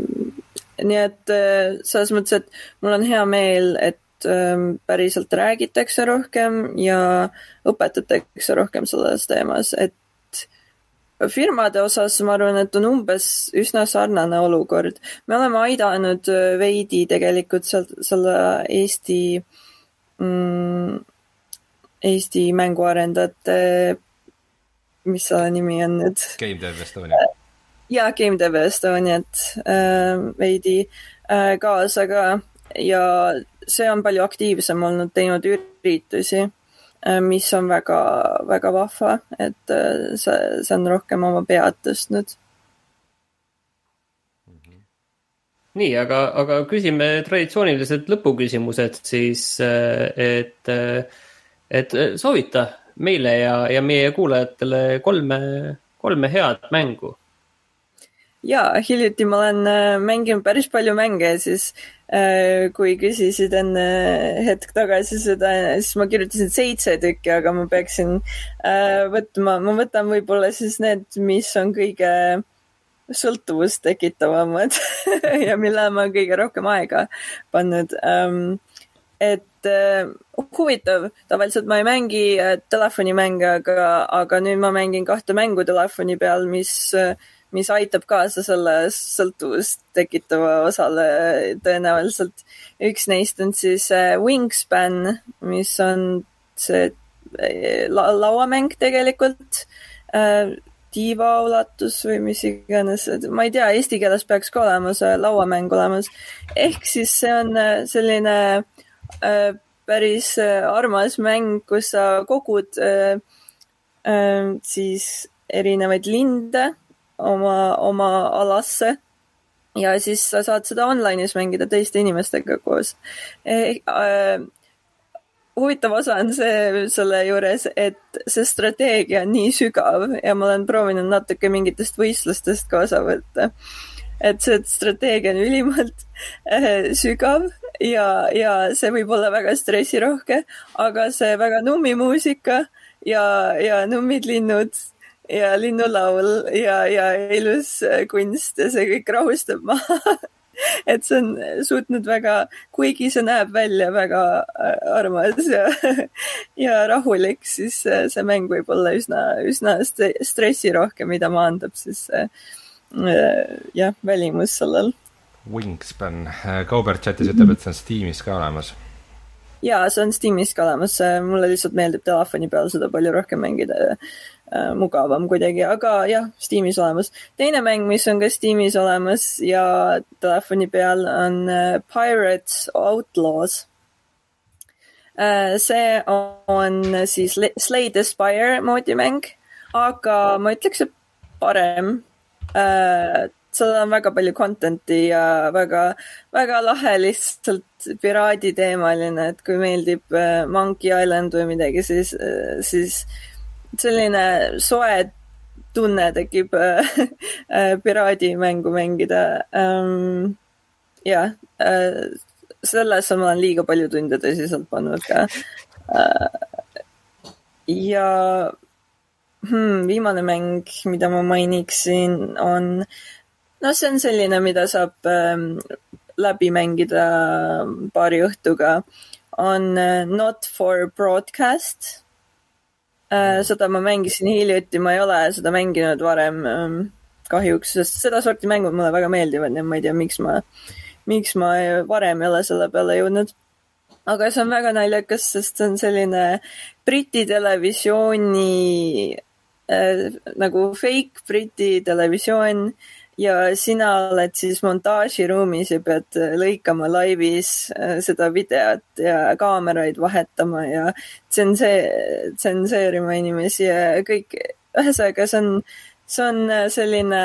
nii et äh, selles mõttes, et mul on hea meel, et äh, päriselt räägitakse rohkem ja õpetatakse rohkem selles teemas, et firmade osas ma arvan, et on umbes üsna sarnane olukord. me oleme aidanud äh, veidi tegelikult sealt selle Eesti mm,, Eesti mänguarendajate, mis selle nimi on nüüd? Game Dev Estonia. jaa, Game Dev Estoniat äh, veidi äh, kaasa ka ja see on palju aktiivsem olnud, teinud üritusi Äh, mis on väga, väga vahva, et äh, see, see on rohkem oma pead tõstnud. nii, aga, aga küsime traditsioonilised lõpuküsimused siis, äh, et, et soovita meile ja, ja meie kuulajatele kolme, kolme head mängu jaa, hiljuti ma olen äh, mänginud päris palju mänge, siis äh, kui küsisid enne hetk tagasi seda, siis ma kirjutasin seitse tükki, aga ma peaksin äh, võtma, ma võtan võib-olla siis need, mis on kõige sõltuvust tekitavamad ja mille ma kõige rohkem aega pannud um,. et äh, huvitav, tavaliselt ma ei mängi äh, telefonimänge, aga, aga nüüd ma mängin kahte mängu telefoni peal, mis äh, mis aitab kaasa selle sõltuvust tekitava osale tõenäoliselt. üks neist on siis äh, Wingspan, mis on see äh, la lauamäng tegelikult äh,. tiiva ulatus või mis iganes, ma ei tea, eesti keeles peaks ka olema see lauamäng olemas. ehk siis see on selline äh, päris armas mäng, kus sa kogud äh, äh, siis erinevaid linde oma, oma alasse ja siis sa saad seda online'is mängida teiste inimestega koos eh,. Äh, huvitav osa on see selle juures, et see strateegia on nii sügav ja ma olen proovinud natuke mingitest võistlustest ka osa võtta. et see strateegia on ülimalt äh, sügav ja, ja see võib olla väga stressirohke, aga see väga nummi muusika ja, ja nummid linnud ja linnulaul ja, ja ilus äh, kunst ja see kõik rahustab maha et see on suutnud väga, kuigi see näeb välja väga äh, armas ja, ja rahulik, siis äh, see mäng võib olla üsna, üsna stressirohke, mida maandab siis jah, välimus sellel. Wingspan, Kaubert chatis ütleb, et see on Steamis ka olemas. Jaa, see on Steamis ka olemas, mulle lihtsalt meeldib telefoni peal seda palju rohkem mängida äh, mugavam kuidagi, aga jah, Steamis olemas. teine mäng, mis on ka Steamis olemas ja telefoni peal on äh, Pirates Outlaws äh,. see on siis Slay the Spire moodi mäng, aga ma ütleks, et parem äh, seal on väga palju content'i ja väga, väga lahe lihtsalt piraaditeemaline, et kui meeldib äh, Monkey Island või midagi, siis, äh, siis selline soe tunne tekib äh, äh, piraadimängu mängida ähm,. jah äh,, sellesse ma olen liiga palju tunde tõsiselt pannud ka äh,. ja hmm, viimane mäng, mida ma mainiksin, on, no see on selline, mida saab ähm, läbi mängida paari õhtuga, on äh, Not for Broadcast seda ma mängisin hiljuti, ma ei ole seda mänginud varem ähm, kahjuks, sest sedasorti mängud mulle väga meeldivad ja ma ei tea, miks ma, miks ma varem ei ole selle peale jõudnud. aga see on väga naljakas, sest see on selline Briti televisiooni äh, nagu fake Briti televisioon äh, ja sina oled siis montaažiruumis ja pead äh, lõikama laivis äh, seda videot ja kaameraid vahetama ja tsense-, tsenseerima inimesi ja kõik, ühesõnaga see on, see on äh, selline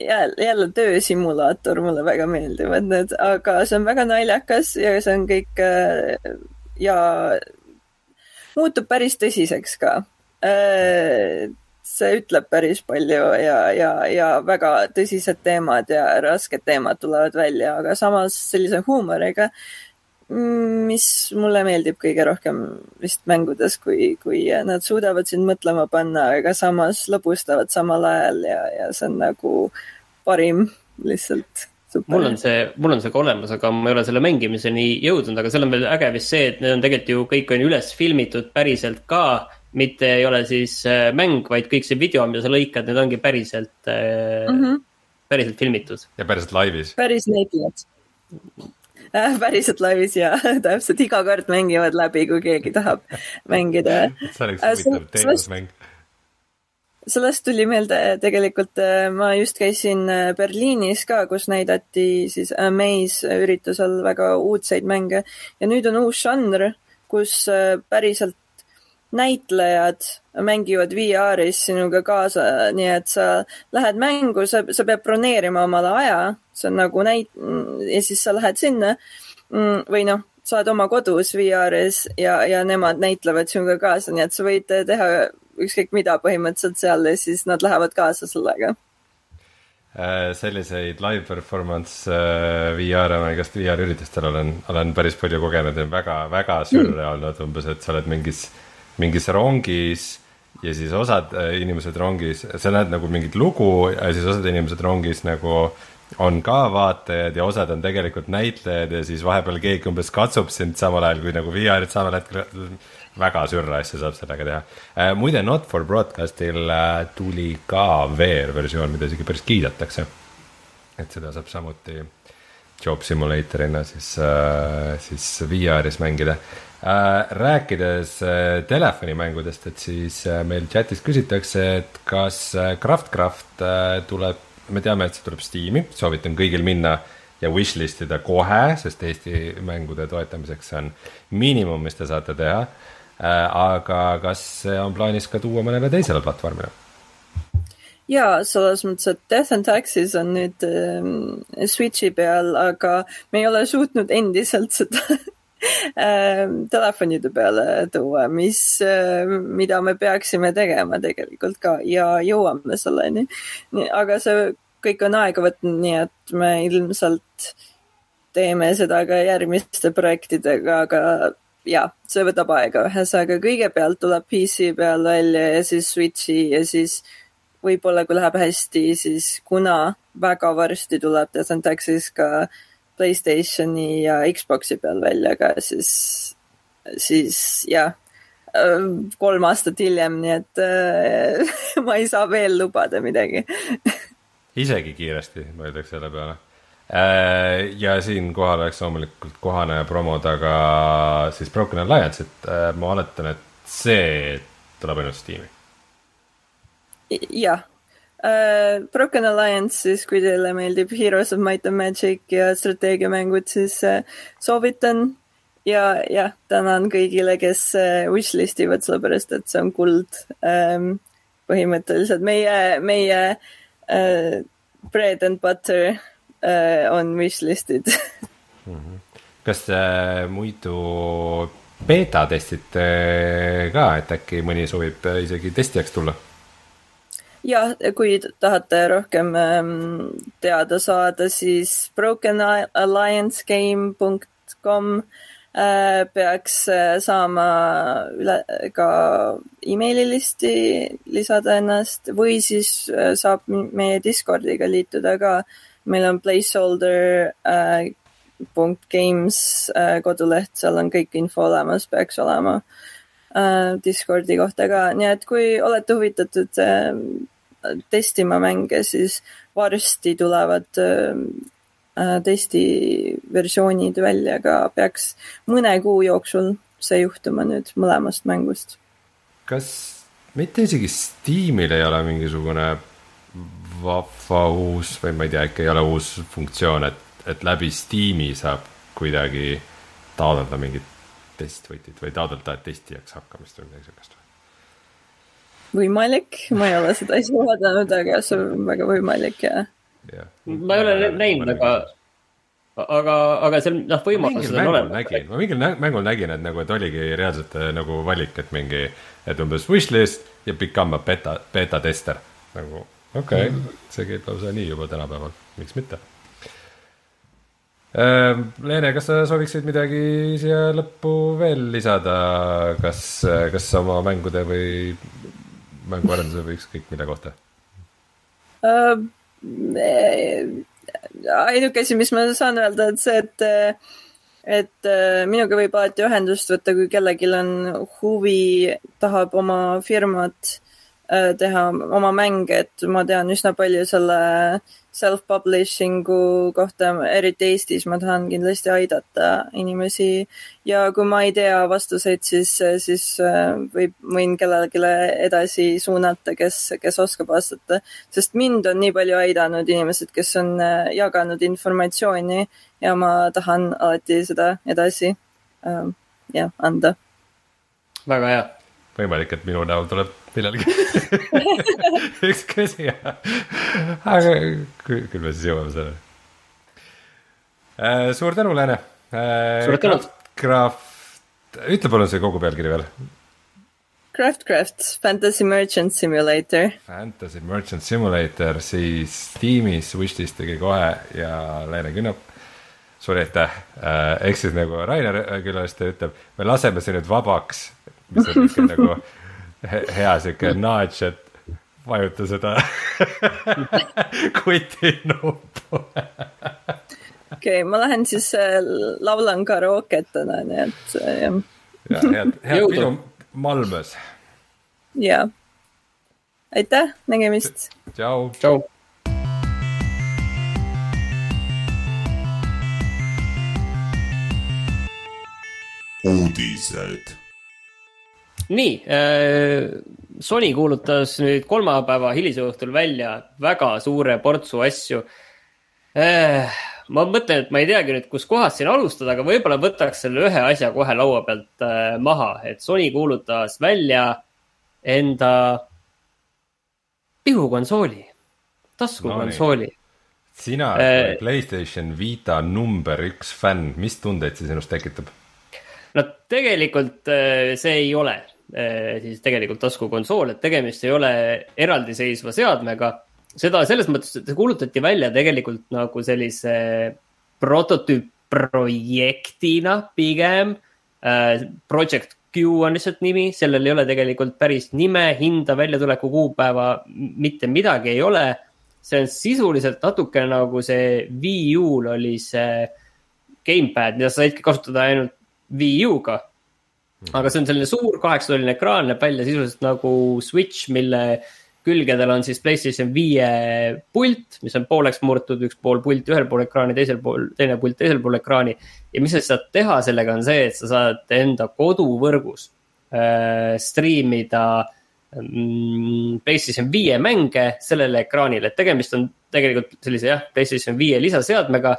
jälle, jälle töösimulaator, mulle väga meeldivad need, aga see on väga naljakas ja see on kõik ja muutub päris tõsiseks ka see ütleb päris palju ja, ja, ja väga tõsised teemad ja rasked teemad tulevad välja, aga samas sellise huumoriga, mis mulle meeldib kõige rohkem vist mängudes, kui, kui nad suudavad sind mõtlema panna, aga samas lõbustavad samal ajal ja, ja see on nagu parim lihtsalt Super. mul on see, mul on see ka olemas, aga ma ei ole selle mängimiseni jõudnud, aga seal on veel äge vist see, et need on tegelikult ju kõik on üles filmitud päriselt ka mitte ei ole siis äh, mäng, vaid kõik see video, mida sa lõikad, need ongi päriselt mm, -hmm. päriselt filmitud. ja päriselt laivis. päris näitlejad äh,. päriselt laivis ja täpselt iga kord mängivad läbi, kui keegi tahab mängida see oleks äh, huvitav teenusmäng sellest tuli meelde tegelikult, ma just käisin Berliinis ka, kus näidati siis Amaze üritusel väga uudseid mänge ja nüüd on uus žanr, kus päriselt näitlejad mängivad VR-is sinuga kaasa, nii et sa lähed mängu, sa, sa pead broneerima omale aja, see on nagu näit- ja siis sa lähed sinna mm, või noh, sa oled oma kodus VR-is ja, ja nemad näitlevad sinuga kaasa, nii et sa võid teha ükskõik mida põhimõtteliselt seal ja siis nad lähevad kaasa sellega äh, selliseid live performance äh, ma igast VR-üritustel olen, olen päris palju kogenud ja väga, väga sürreaalne mm., umbes, et sa oled mingis mingis rongis ja siis osad äh, inimesed rongis, sa näed nagu mingit lugu ja siis osad inimesed rongis nagu on ka vaatajad ja osad on tegelikult näitlejad ja siis vahepeal keegi umbes katsub sind samal ajal kui nagu VR-id samal hetkel väga sürra asja saab sellega teha äh,. muide, Not for Broadcastil äh, tuli ka VR-versioon, mida isegi päris kiidetakse. et seda saab samuti job simulator'ina siis siis VR-is mängida. Rääkides äh, telefonimängudest, et siis äh, meil chat'is küsitakse, et kas äh, Craftcraft äh, tuleb me teame, et see tuleb Steam'i, soovitan kõigil minna ja wishlist ida kohe, sest Eesti mängude toetamiseks on miinimum, mis te saate teha. Äh, aga kas on plaanis ka tuua mõnele teisele platvormile? jaa, selles mõttes, et Death and Taxes on nüüd äh, Switchi peal, aga me ei ole suutnud endiselt seda äh, telefonide peale tuua, mis äh,, mida me peaksime tegema tegelikult ka ja jõuame selleni. aga see kõik on aega võtnud, nii et me ilmselt teeme seda ka järgmiste projektidega, aga jah, see võtab aega, ühesõnaga kõigepealt tuleb PC peal välja ja siis Switchi ja siis võib-olla kui läheb hästi, siis kuna väga varsti tuleb Death and Taxes ka Playstationi ja Xbox'i peal välja ka, siis, siis jah, kolm aastat hiljem, nii et äh, ma ei saa veel lubada midagi isegi kiiresti, ma ütleks selle peale. Äh, ja siinkohal oleks loomulikult kohane promoda ka siis Broken Alliance'it, äh, ma oletan, et see tuleb ainult Steam'i. jah uh,, Broken Alliance siis, kui teile meeldib Heroes of Might and Magic ja strateegiamängud, siis uh, soovitan ja jah, tänan kõigile, kes wishlist ivad, sellepärast et see on kuld um,. põhimõtteliselt meie, meie uh, bread and butter uh, on wishlist'id mm. -hmm. kas äh, muidu beeta testite ka, et äkki mõni soovib isegi testijaks tulla? Jah, kui tahate rohkem ähm, teada saada, siis brokenalliancegame.com Äh, peaks äh, saama üle, ka emaililisti lisada ennast või siis äh, saab meie Discordiga liituda ka. meil on placeholder äh, punkt games äh, koduleht, seal on kõik info olemas, peaks olema äh, Discordi kohta ka, nii et kui olete huvitatud äh, testima mänge, siis varsti tulevad äh, Äh, testiversioonid välja ka, peaks mõne kuu jooksul see juhtuma nüüd mõlemast mängust. kas mitte isegi Steamil ei ole mingisugune vahva uus või ma ei tea, ikka ei ole uus funktsioon, et, et läbi Steam'i saab kuidagi taotleda mingit testvõtit või taotleda testijaks hakkamist või midagi siukest või? võimalik, ma ei ole seda ise vaadanud, aga see on väga võimalik ja ma ei ole näinud, aga, aga, aga seal noh, võimalused on olemas. ma mingil mängul nägin, et nagu, et oligi reaalselt äh, nagu valik, et mingi, et umbes wishlist ja become a beta, beta tester. nagu okei okay, mm, -hmm. see käib lausa nii juba tänapäeval, miks mitte. Leene, kas sa sooviksid midagi siia lõppu veel lisada, kas, kas oma mängude või mänguarenduse või ükskõik mille kohta uh,? ainuke asi, mis ma saan öelda, et see, et, et minuga võib alati ühendust võtta, kui kellelgi on huvi, tahab oma firmat äh, teha, oma mänge, et ma tean üsna palju selle self-publishing'u kohta, eriti Eestis, ma tahan kindlasti aidata inimesi ja kui ma ei tea vastuseid, siis, siis äh, võib, võin kellelegi edasi suunata, kes, kes oskab vastata. sest mind on nii palju aidanud inimesed, kes on äh, jaganud informatsiooni ja ma tahan alati seda edasi äh, jah, anda. väga hea. võimalik, et minu näol tuleb millalgi üks küsija. aga küll, me siis jõuame selleni äh,. suur tänu, Lääne äh,. suur tänu. Craft, ütle palun see kogu pealkiri veel. Craftcraft Fantasy Merchant Simulator. Fantasy Merchant Simulator siis tiimis, wishlist tegi kohe ja Lääne künnab suur aitäh äh,, ehk siis nagu Rainer külaliste ütleb, me laseme see nüüd vabaks, mis on niisugune nagu hea sihuke nudge, et vajuta seda kuti nuppu okei okay,, ma lähen siis äh, laulan karooket täna, nii et äh, jah. ja head, head pidu Malmös. ja, aitäh, nägemist. tšau. tšau. uudised. Nii äh,, Sony kuulutas nüüd kolmapäeva hilisõhtul välja väga suure portsu asju äh,. ma mõtlen, et ma ei teagi nüüd, kuskohast siin alustada, aga võib-olla võtaks selle ühe asja kohe laua pealt äh, maha, et Sony kuulutas välja enda pihukonsooli, taskukonsooli no,. sina äh, Playstation Vita number üks fänn, mis tundeid see sinust tekitab? no tegelikult äh, see ei ole siis tegelikult taskukonsool, et tegemist ei ole eraldiseisva seadmega. seda selles mõttes, et see kuulutati välja tegelikult nagu sellise prototüüpprojektina pigem. Äh, Project Q on lihtsalt nimi, sellel ei ole tegelikult päris nime, hinda, väljatuleku kuupäeva, mitte midagi ei ole. see on sisuliselt natuke nagu see Wii U-l oli see gamepad, mida sa saidki kasutada ainult Wii U-ga. Aga see on selline suur kaheksatolline ekraan, näeb välja sisuliselt nagu Switch, mille külgedel on siis Playstation viie pult, mis on pooleks murtud, üks pool pulti ühel pool ekraani, teisel pool, teine pult teisel pool ekraani. ja mis sa saad teha sellega on see, et sa saad enda koduvõrgus äh, striimida mm, PlayStation viie mänge sellele ekraanile, et tegemist on tegelikult sellise jah, PlayStation viie lisaseadmega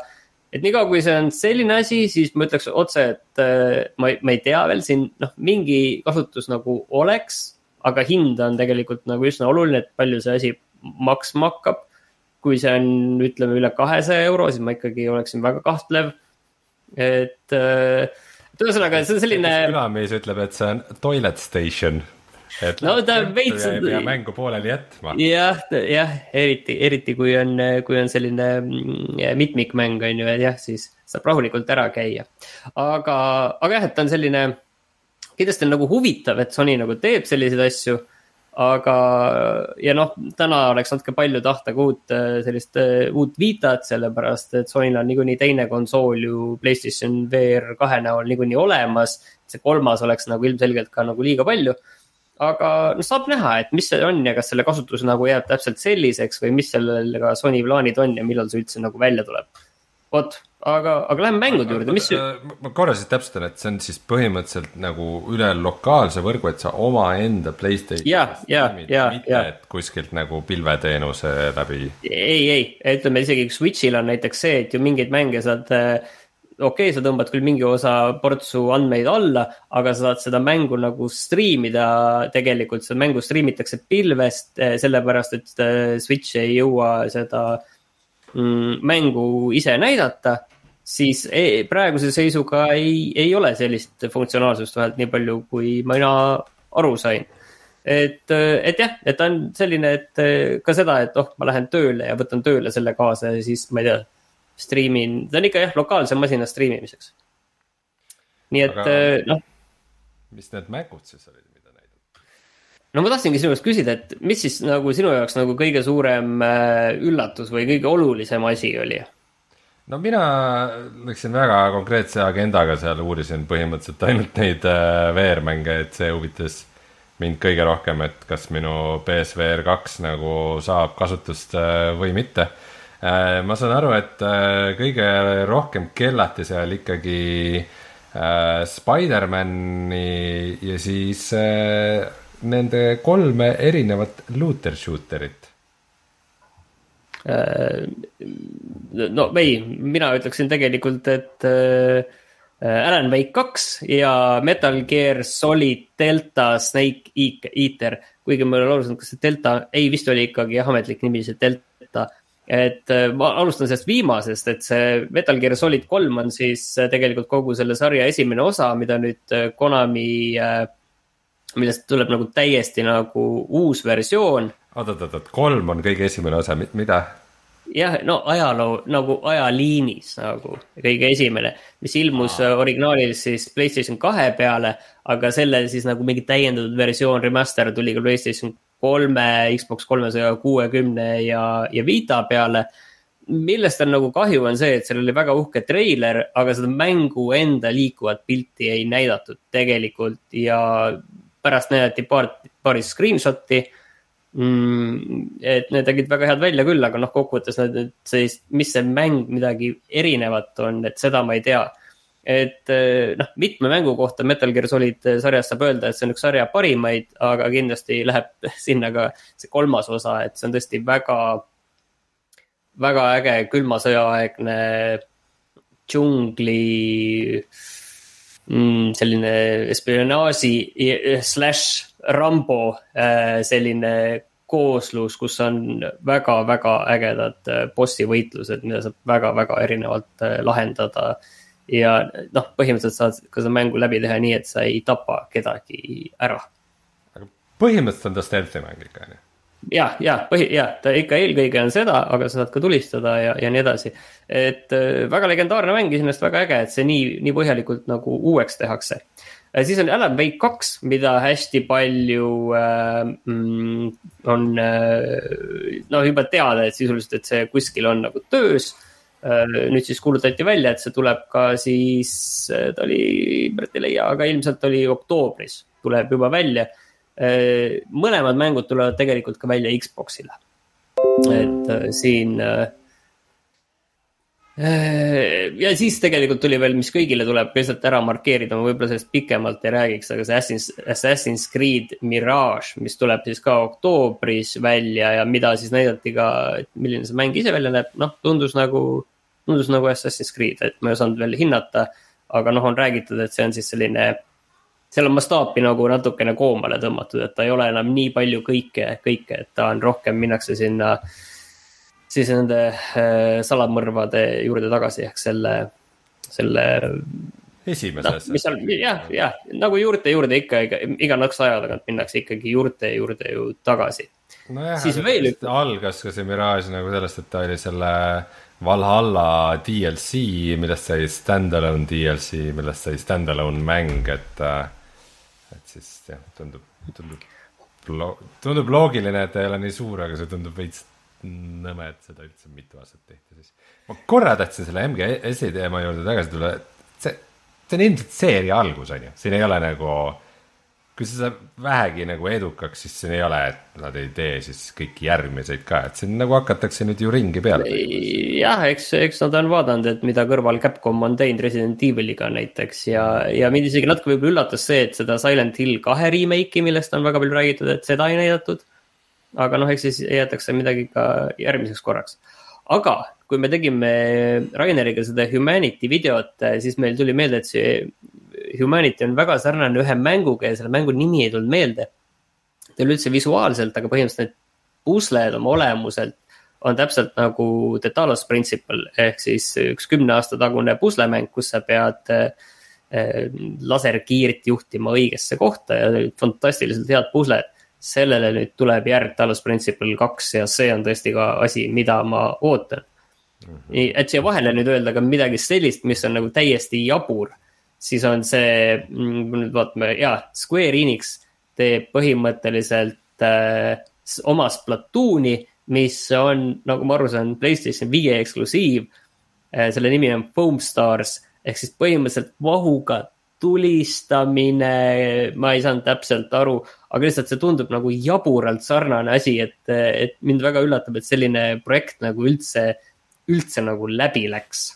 et niikaua, kui see on selline asi, siis ma ütleks otse, et äh, ma, ma ei tea veel siin noh, mingi kasutus nagu oleks. aga hind on tegelikult nagu üsna oluline, et palju see asi maksma hakkab. kui see on, ütleme üle kahesaja euro, siis ma ikkagi oleksin väga kahtlev. et, äh, et ühesõnaga, see on selline. külamees ütleb, et see on toilet station et no ta veits. ei pea mängu pooleli jätma. jah, jah, eriti, eriti kui on, kui on selline mm, mitmikmäng on ju, et jah, siis saab rahulikult ära käia. aga, aga jah, et ta on selline, kindlasti on nagu huvitav, et Sony nagu teeb selliseid asju aga, ja noh, täna oleks natuke palju tahta ka uut sellist uut Vitat, sellepärast et Sonyl on niikuinii teine konsool ju Playstation VR kahe näol niikuinii olemas. see kolmas oleks nagu ilmselgelt ka nagu liiga palju aga noh, saab näha, et mis see on ja kas selle kasutus nagu jääb täpselt selliseks või mis sellega Sony plaanid on ja millal see üldse nagu välja tuleb. vot, aga, aga lähme mängude juurde, mis. ma korra siis täpsustan, et see on siis põhimõtteliselt nagu üle lokaalse võrgu, et sa omaenda Playstationi. ja, ja, ja, ja. kuskilt nagu pilveteenuse läbi. ei, ei, ütleme isegi Switch'il on näiteks see, et ju mingeid mänge saad äh, okei okay,, sa tõmbad küll mingi osa portsu andmeid alla, aga sa saad seda mängu nagu striimida, tegelikult seda mängu striimitakse pilvest, eh, sellepärast et eh, Switch ei jõua seda mm, mängu ise näidata. siis ei, praeguse seisuga ei, ei ole sellist funktsionaalsust vähemalt nii palju, kui mina aru sain et, eh, et jah, et ta on selline, et ka seda, et oh, ma lähen tööle ja võtan tööle selle kaasa ja siis ma ei tea striimin, ta on ikka jah, lokaalse masina striimimiseks. nii et äh, noh. mis need mängud siis olid, mida näidati? no ma tahtsingi sinu käest küsida, et mis siis nagu sinu jaoks nagu kõige suurem äh, üllatus või kõige olulisem asi oli? no mina läksin väga konkreetse agendaga seal, uurisin põhimõtteliselt ainult neid äh, VR-mänge, et see huvitas mind kõige rohkem, et kas minu PSVR kaks nagu saab kasutust või mitte ma saan aru, et äh, kõige rohkem kellati seal ikkagi äh, Spider-man'i ja siis nende kolme erinevat looter shooter'it no ei, mina ütleksin tegelikult, et Alan Wake kaks ja Metal Gear Solid Delta Snake Eater. kuigi ma ei ole aru saanud, kas see Delta, ei vist oli ikkagi jah, ametlik nimi, see Delta et äh, ma alustan sellest viimasest, et see Metal Gear Solid kolm on siis äh, tegelikult kogu selle sarja esimene osa, mida nüüd äh, Konami, millest tuleb nagu täiesti nagu uus versioon. oot, oot, oot, oot, kolm on kõige esimene osa, mida? jah, no ajaloo nagu ajaliinis nagu kõige esimene, mis ilmus Aa. originaalis siis Playstation kahe peale, aga selle siis nagu mingi täiendatud versioon, remaster tuli ka Playstation kolme, Xbox kolmesaja kuuekümne ja, ja Vita peale. millest on nagu kahju, on see, et seal oli väga uhke treiler, aga seda mängu enda liikuvat pilti ei näidatud tegelikult ja pärast näidati paar, paari screenshot'i mm,. et need nägid väga head välja küll, aga noh, kokkuvõttes need, see, mis see mäng midagi erinevat on, et seda ma ei tea. Et noh, mitme mängu kohta Metal Gear Solid sarjas saab öelda, et see on üks sarja parimaid, aga kindlasti läheb sinna ka see kolmas osa, et see on tõesti väga väga äge külma sõja aegne džungli mm, selline spionaaži slaš Rambo äh, selline kooslus, kus on väga-väga ägedad äh, bossi võitlused, mida saab väga-väga erinevalt äh, lahendada. Ja noh, põhimõtteliselt saad ka seda mängu läbi teha nii, et sa ei tapa kedagi ära. aga põhimõtteliselt on ta stealth'i mäng ikka on ju? ja, ja põhi, ja ta ikka eelkõige on seda, aga sa saad ka tulistada ja, ja nii edasi. et äh, väga legendaarne mäng, iseenesest väga äge, et see nii, nii põhjalikult nagu uueks tehakse äh,. siis on Alan Wake kaks, mida hästi palju äh, mm, on äh, noh, juba teada, et sisuliselt, et see kuskil on nagu töös äh,. Nüüd siis kuulutati välja, et see tuleb ka siis, äh, ta oli, praegu ei leia, aga ilmselt oli oktoobris tuleb juba välja Äh, mõlemad mängud tulevad tegelikult ka välja Xbox'ile. et äh, siin. Äh, ja siis tegelikult tuli veel, mis kõigile tuleb lihtsalt ära markeerida, ma võib-olla sellest pikemalt ei räägiks, aga see Assassin's, Assassin's Creed Mirage, mis tuleb siis ka oktoobris välja ja mida siis näidati ka, et milline see mäng ise välja näeb, noh, tundus nagu, tundus nagu Assassin's Creed, et ma ei osanud veel hinnata. aga noh, on räägitud, et see on siis selline seal on mastaapi nagu natukene koomale tõmmatud, et ta ei ole enam nii palju kõike, kõike, et ta on rohkem minnakse sinna. siis nende äh, salamõrvade juurde tagasi ehk selle, selle. esimeses no,. mis seal jah, jah nagu juurte juurde ikka, iga, iga nõks aja tagant minnakse ikkagi juurte juurde ju tagasi. nojah, aga veel... algas ka see Mirage nagu sellest, et ta oli selle Valhalla DLC, millest sai stand-alone DLC, millest sai stand-alone mäng, et äh, et siis jah, tundub, tundub, tundub loogiline, et ta ei ole nii suur, aga see tundub veits nõme, et seda üldse mitu aastat tehti siis. ma korra tahtsin selle MGS-i teema juurde tagasi tulla, see, see on ilmselt seeria algus, on ju, siin ei ole nagu kui see saab vähegi nagu edukaks, siis siin ei ole, et nad ei tee siis kõiki järgmiseid ka, et siin nagu hakatakse nüüd ju ringi peale. jah, eks, eks nad on vaadanud, et mida kõrval Capcom on teinud Resident Eviliga näiteks ja, ja mind isegi natuke võib-olla üllatas see, et seda Silent Hill kahe remake'i, millest on väga palju räägitud, et seda ei näidatud. aga noh, eks siis jäetakse midagi ka järgmiseks korraks. aga kui me tegime Raineriga seda Humanity videot, siis meil tuli meelde, et see Humanity on väga sarnane ühe mänguga ja selle mängu nimi ei tulnud meelde. ta ei ole üldse visuaalselt, aga põhimõtteliselt need pusled oma olemuselt on täpselt nagu The Talos Principle ehk siis üks kümne aasta tagune puslemäng, kus sa pead äh, laserkiirt juhtima õigesse kohta ja fantastiliselt head pusled. sellele nüüd tuleb järg Talos Principle kaks ja see on tõesti ka asi, mida ma ootan. -hmm. nii, et siia vahele nüüd öelda ka midagi sellist, mis on nagu täiesti jabur siis on see, mm, nüüd vaatame, jaa, Square Enix teeb põhimõtteliselt äh, oma Splatooni, mis on, nagu ma aru saan, Playstation viie eksklusiiv äh,. selle nimi on Foam Stars ehk siis põhimõtteliselt vahuga tulistamine, ma ei saanud täpselt aru, aga lihtsalt see tundub nagu jaburalt sarnane asi, et, et mind väga üllatab, et selline projekt nagu üldse, üldse nagu läbi läks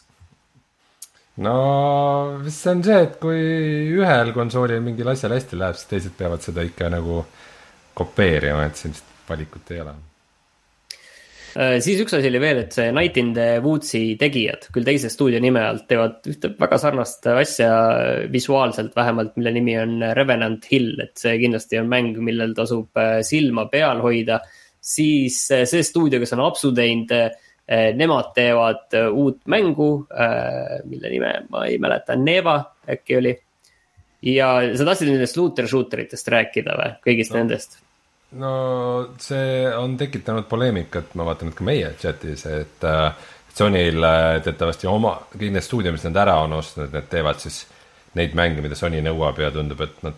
no see on see, et kui ühel konsoolil mingil asjal hästi läheb, siis teised peavad seda ikka nagu kopeerima, et siin vist valikut ei ole äh, siis üks asi oli veel, et see Night in the Woods'i tegijad, küll teise stuudio nime alt, teevad ühte väga sarnast asja visuaalselt vähemalt, mille nimi on Revenant Hill, et see kindlasti on mäng, millel tasub äh, silma peal hoida. siis äh, see stuudio, kes on Apsu teinud nemad teevad eh, uut mängu, eh, mille nime ma ei mäleta, Neva äkki oli. ja sa tahtsid nendest looter shooter itest rääkida või, kõigist no. nendest? no see on tekitanud poleemikat, ma vaatan, et ka meie chat'is, et äh, Sonyl teatavasti oma, kõik need stuudio, mis nad ära on ostnud, need teevad siis neid mänge, mida Sony nõuab ja tundub, et nad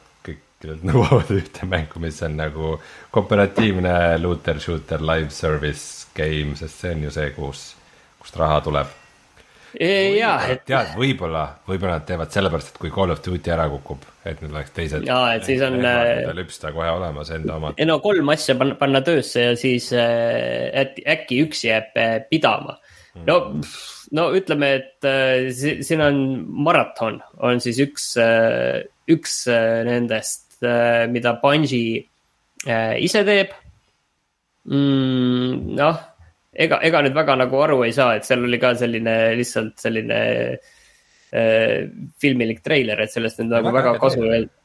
kellelt nõuavad ühte mängu, mis on nagu kooperatiivne looter shooter live service game, sest see on ju see, kus, kus kust raha tuleb jah, et. tead, võib-olla, võib-olla nad teevad sellepärast, et kui Call of Duty ära kukub, et nüüd oleks teised. jaa, et siis on. lüpsta kohe olemas enda omad. no kolm asja panna, panna töösse ja siis äkki, äkki üks jääb pidama. no, no ütleme, et siin on maraton, on siis üks, üks nendest, mida Bungi ise teeb mm,. noh ega, ega nüüd väga nagu aru ei saa, et seal oli ka selline lihtsalt selline äh, filmilik treiler, et sellest nüüd nagu väga, väga kasu ei olnud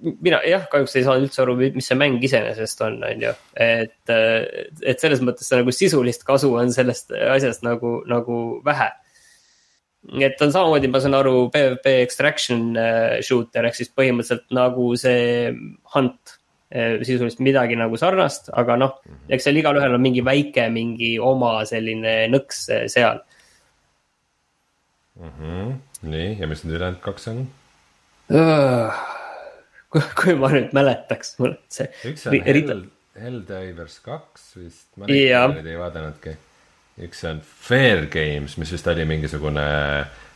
mina jah, kahjuks ei saanud üldse aru, mis see mäng iseenesest on, on ju, et, et selles mõttes nagu sisulist kasu on sellest asjast nagu, nagu vähe. Et on samamoodi, ma saan aru, PvP extraction äh, shooter ehk siis põhimõtteliselt nagu see Hunt Eh, sisuliselt midagi nagu sarnast, aga noh, mhm. eks seal igalühel on mingi väike, mingi oma selline nõks eh, seal mm. -hmm. nii, ja mis need ülejäänud kaks on uh,? kui, kui ma nüüd mäletaks, mul see. üks on Hell, Helldivers kaks vist, ma neid ei vaadanudki. Üks on Fair Games, mis vist oli mingisugune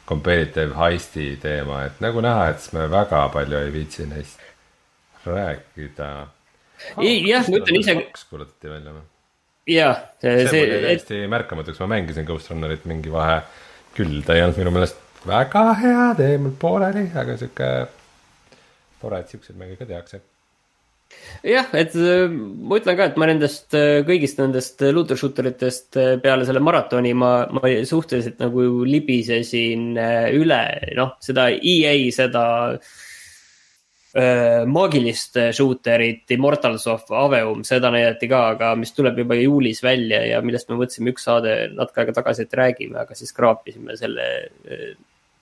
competitive heist'i teema, et nagu näha, et me väga palju ei viitsi neist rääkida. jah, ma ütlen ise. kaks kuulutati välja või? jah, see, see. oli täiesti et... märkamatuks, ma mängisin Ghost Runnerit mingi vahe küll, ta ei olnud minu meelest väga hea, jäi mul pooleli, aga sihuke tore, et siukseid mänge ka tehakse jah, et äh, ma ütlen ka, et ma nendest äh, kõigist nendest looter shooter itest äh, peale selle maratoni ma, ma suhteliselt nagu libisesin üle, noh, seda EA, seda äh, Äh, maagilist shooterit Immortals of Aveum, seda näidati ka, aga mis tuleb juba juulis välja ja millest me võtsime üks saade natuke aega tagasi, et räägime, aga siis kraapisime selle äh,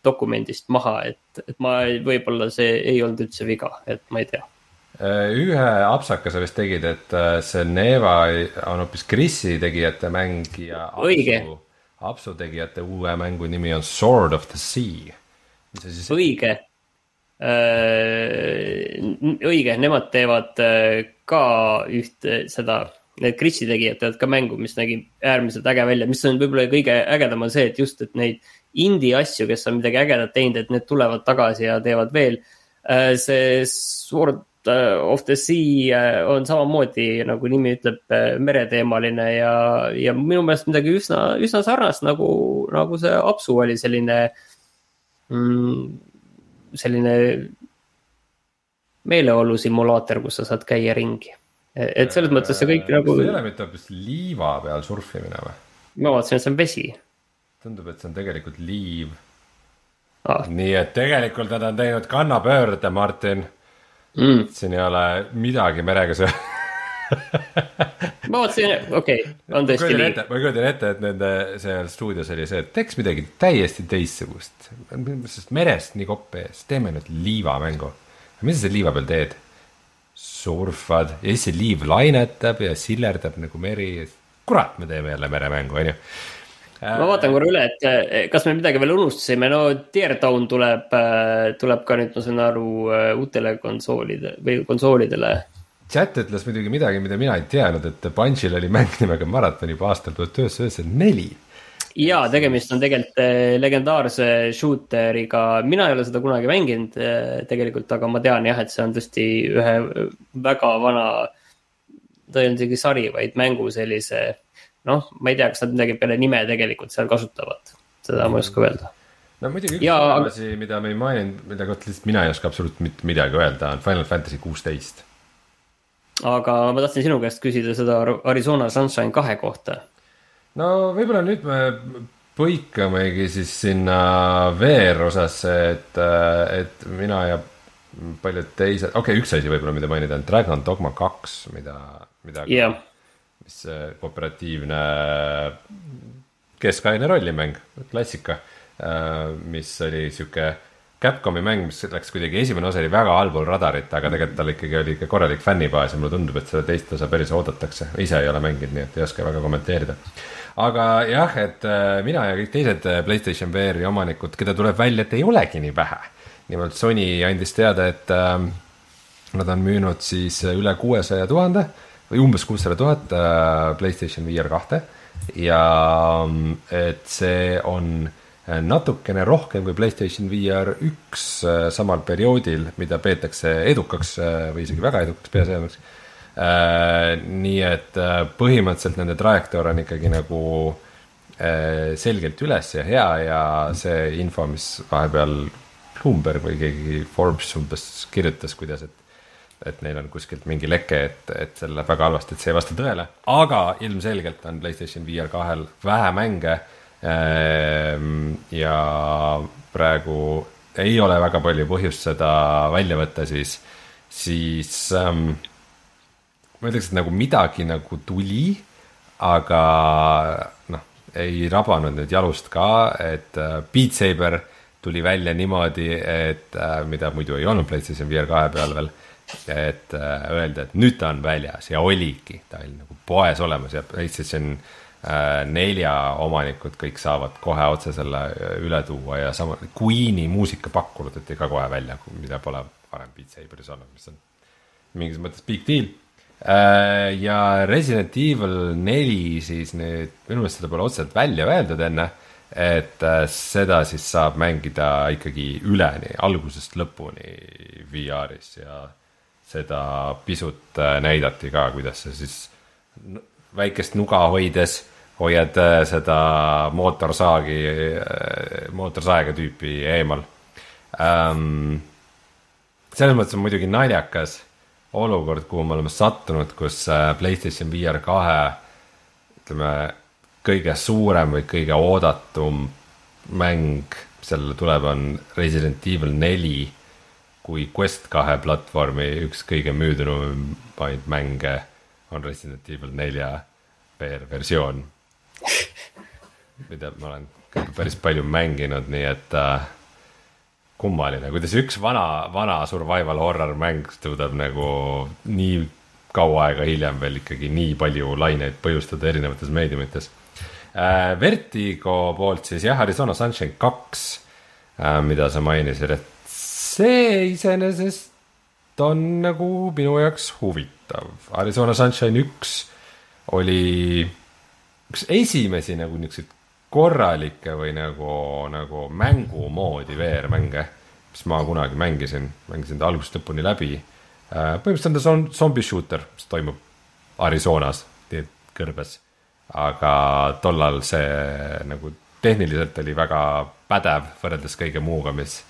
dokumendist maha, et, et ma, võib-olla see ei olnud üldse viga, et ma ei tea. äh, ühe apsaka sa vist tegid, et see Neva on hoopis Krisi tegijate mäng ja Apsu, Apsu tegijate uue mängu nimi on Sword of the Sea. õige Äh, õige, nemad teevad äh, ka ühte seda, need Krisi tegijad teevad ka mängu, mis nägi äärmiselt äge välja, mis on võib-olla kõige ägedam on see, et just, et neid indie asju, kes on midagi ägedat teinud, et need tulevad tagasi ja teevad veel. Äh, see Sword of the Sea on samamoodi, nagu nimi ütleb, mereteemaline ja, ja minu meelest midagi üsna, üsna sarnast nagu, nagu see Apsu oli selline mm, selline meeleolu simulaator, kus sa saad käia ringi. et selles mõttes see kõik nagu. see ei ole mitte hoopis liiva peal surfimine või? ma vaatasin, et see on vesi. tundub, et see on tegelikult liiv ah.. nii et tegelikult nad on teinud kannapöörde, Martin mm.. siin ei ole midagi merega seotud ma vaatasin, okei okay,, on tõesti nii. ma kujutan ette, et nende seal stuudios oli see, et teeks midagi täiesti teistsugust. sest merest nii kopp ees, teeme nüüd liivamängu. mis sa selle liiva peal teed? surfad ja siis see liiv lainetab ja sillerdab nagu meri. kurat, me teeme jälle meremängu, onju ma vaatan korra üle, et eh, kas me midagi veel unustasime, no Teardown tuleb, eh, tuleb ka nüüd, ma saan aru, eh, uutele konsoolide või konsoolidele chat ütles muidugi midagi, mida mina ei teadnud, et Bungiel oli mäng nimega Maraton juba aastal tuhat üheksasada üheksakümmend neli. ja tegemist on tegelikult eh, legendaarse shooteriga, mina ei ole seda kunagi mänginud eh, tegelikult, aga ma tean jah, et see on tõesti ühe väga vana. ta ei olnud isegi sari, vaid mängu sellise, noh, ma ei tea, kas nad midagi peale nime tegelikult seal kasutavad, seda ma ei oska öelda no muidugi üks ja... asi, mida me ei maininud, mille kohta lihtsalt mina ei oska absoluutselt mitte midagi öelda, on Final Fantasy kuusteist aga ma tahtsin sinu käest küsida seda Arizona Sunshine kahe kohta. no võib-olla nüüd me põikamegi siis sinna VR osasse, et, et mina ja paljud teised, okei okay,, üks asi võib-olla, mida mainida, on Dragon Dogma kaks, mida, mida yeah., mis kooperatiivne keskaine rollimäng, klassika, mis oli sihuke Capcomi mäng, mis läks kuidagi, esimene osa oli väga allpool radarit, aga tegelikult tal ikkagi oli ikka korralik fännibaas ja mulle tundub, et seda teist osa päris oodatakse. ise ei ole mänginud, nii et ei oska väga kommenteerida. aga jah, et äh, mina ja kõik teised äh, Playstation VR-i omanikud, keda tuleb välja, et ei olegi nii vähe. nimelt Sony andis teada, et äh, nad on müünud siis üle kuuesaja tuhande umbes kuussada tuhat äh, Playstation VR kahte. Ja et see on natukene rohkem kui Playstation VR üks samal perioodil, mida peetakse edukaks või isegi väga edukaks peaseadmeks Äh, nii et äh, põhimõtteliselt nende trajektoor on ikkagi nagu äh, selgelt üles ja hea ja see info, mis vahepeal Bloomberg või keegi Forbes umbes kirjutas, kuidas, et et neil on kuskilt mingi leke, et, et see läheb väga halvasti, et see ei vasta tõele, aga ilmselgelt on Playstation VR kahel vähe mänge. Ähm, ja praegu ei ole väga palju põhjust seda välja võtta, siis, siis ähm, ma ütleks, et nagu midagi nagu tuli, aga noh, ei rabanud nüüd jalust ka, et äh, Beat Saber tuli välja niimoodi, et äh, mida muidu ei olnud PlayStation VR kahe peal veel. Et äh, öelda, et nüüd ta on väljas ja oligi, ta oli nagu poes olemas ja PlayStation äh, nelja omanikud kõik saavad kohe otse selle äh, üle tuua ja sama Queen'i muusikapakk kuulutati ka kohe välja, mida pole varem Beat Saberis olnud, mis on mingis mõttes big deal. Ja Resident Evil neli siis nüüd, minu meelest seda pole otseselt välja öeldud enne, et seda siis saab mängida ikkagi üleni, algusest lõpuni VR-is ja seda pisut äh, näidati ka, kuidas sa siis väikest nuga hoides hoiad seda mootorsaagi, mootorsaega tüüpi eemal ähm,. selles mõttes on muidugi naljakas olukord, kuhu me oleme sattunud, kus äh, Playstation VR kahe ütleme, kõige suurem või kõige oodatum mäng sellele tuleb, on Resident Evil neli kui Quest kahe platvormi üks kõige müüdanumaid mänge on Resident Evil nelja VR versioon. mida ma olen päris palju mänginud, nii et äh, kummaline, kuidas üks vana, vana survival horror mäng suudab nagu nii kaua aega hiljem veel ikkagi nii palju laineid põhjustada erinevates meediumites äh,. Vertigo poolt siis jah, Arizona Sunshine kaks äh,, mida sa mainisid, et see iseenesest on nagu minu jaoks huvitav. Arizona Sunshine üks oli üks esimesi nagu niisuguseid korralikke või nagu, nagu mängu moodi VR-mänge, mis ma kunagi mängisin, mängisin ta algusest lõpuni läbi. Äh, põhimõtteliselt on ta zombie shooter, mis toimub Arizonas, kõrbes. aga tollal see nagu tehniliselt oli väga pädev võrreldes kõige muuga, mis,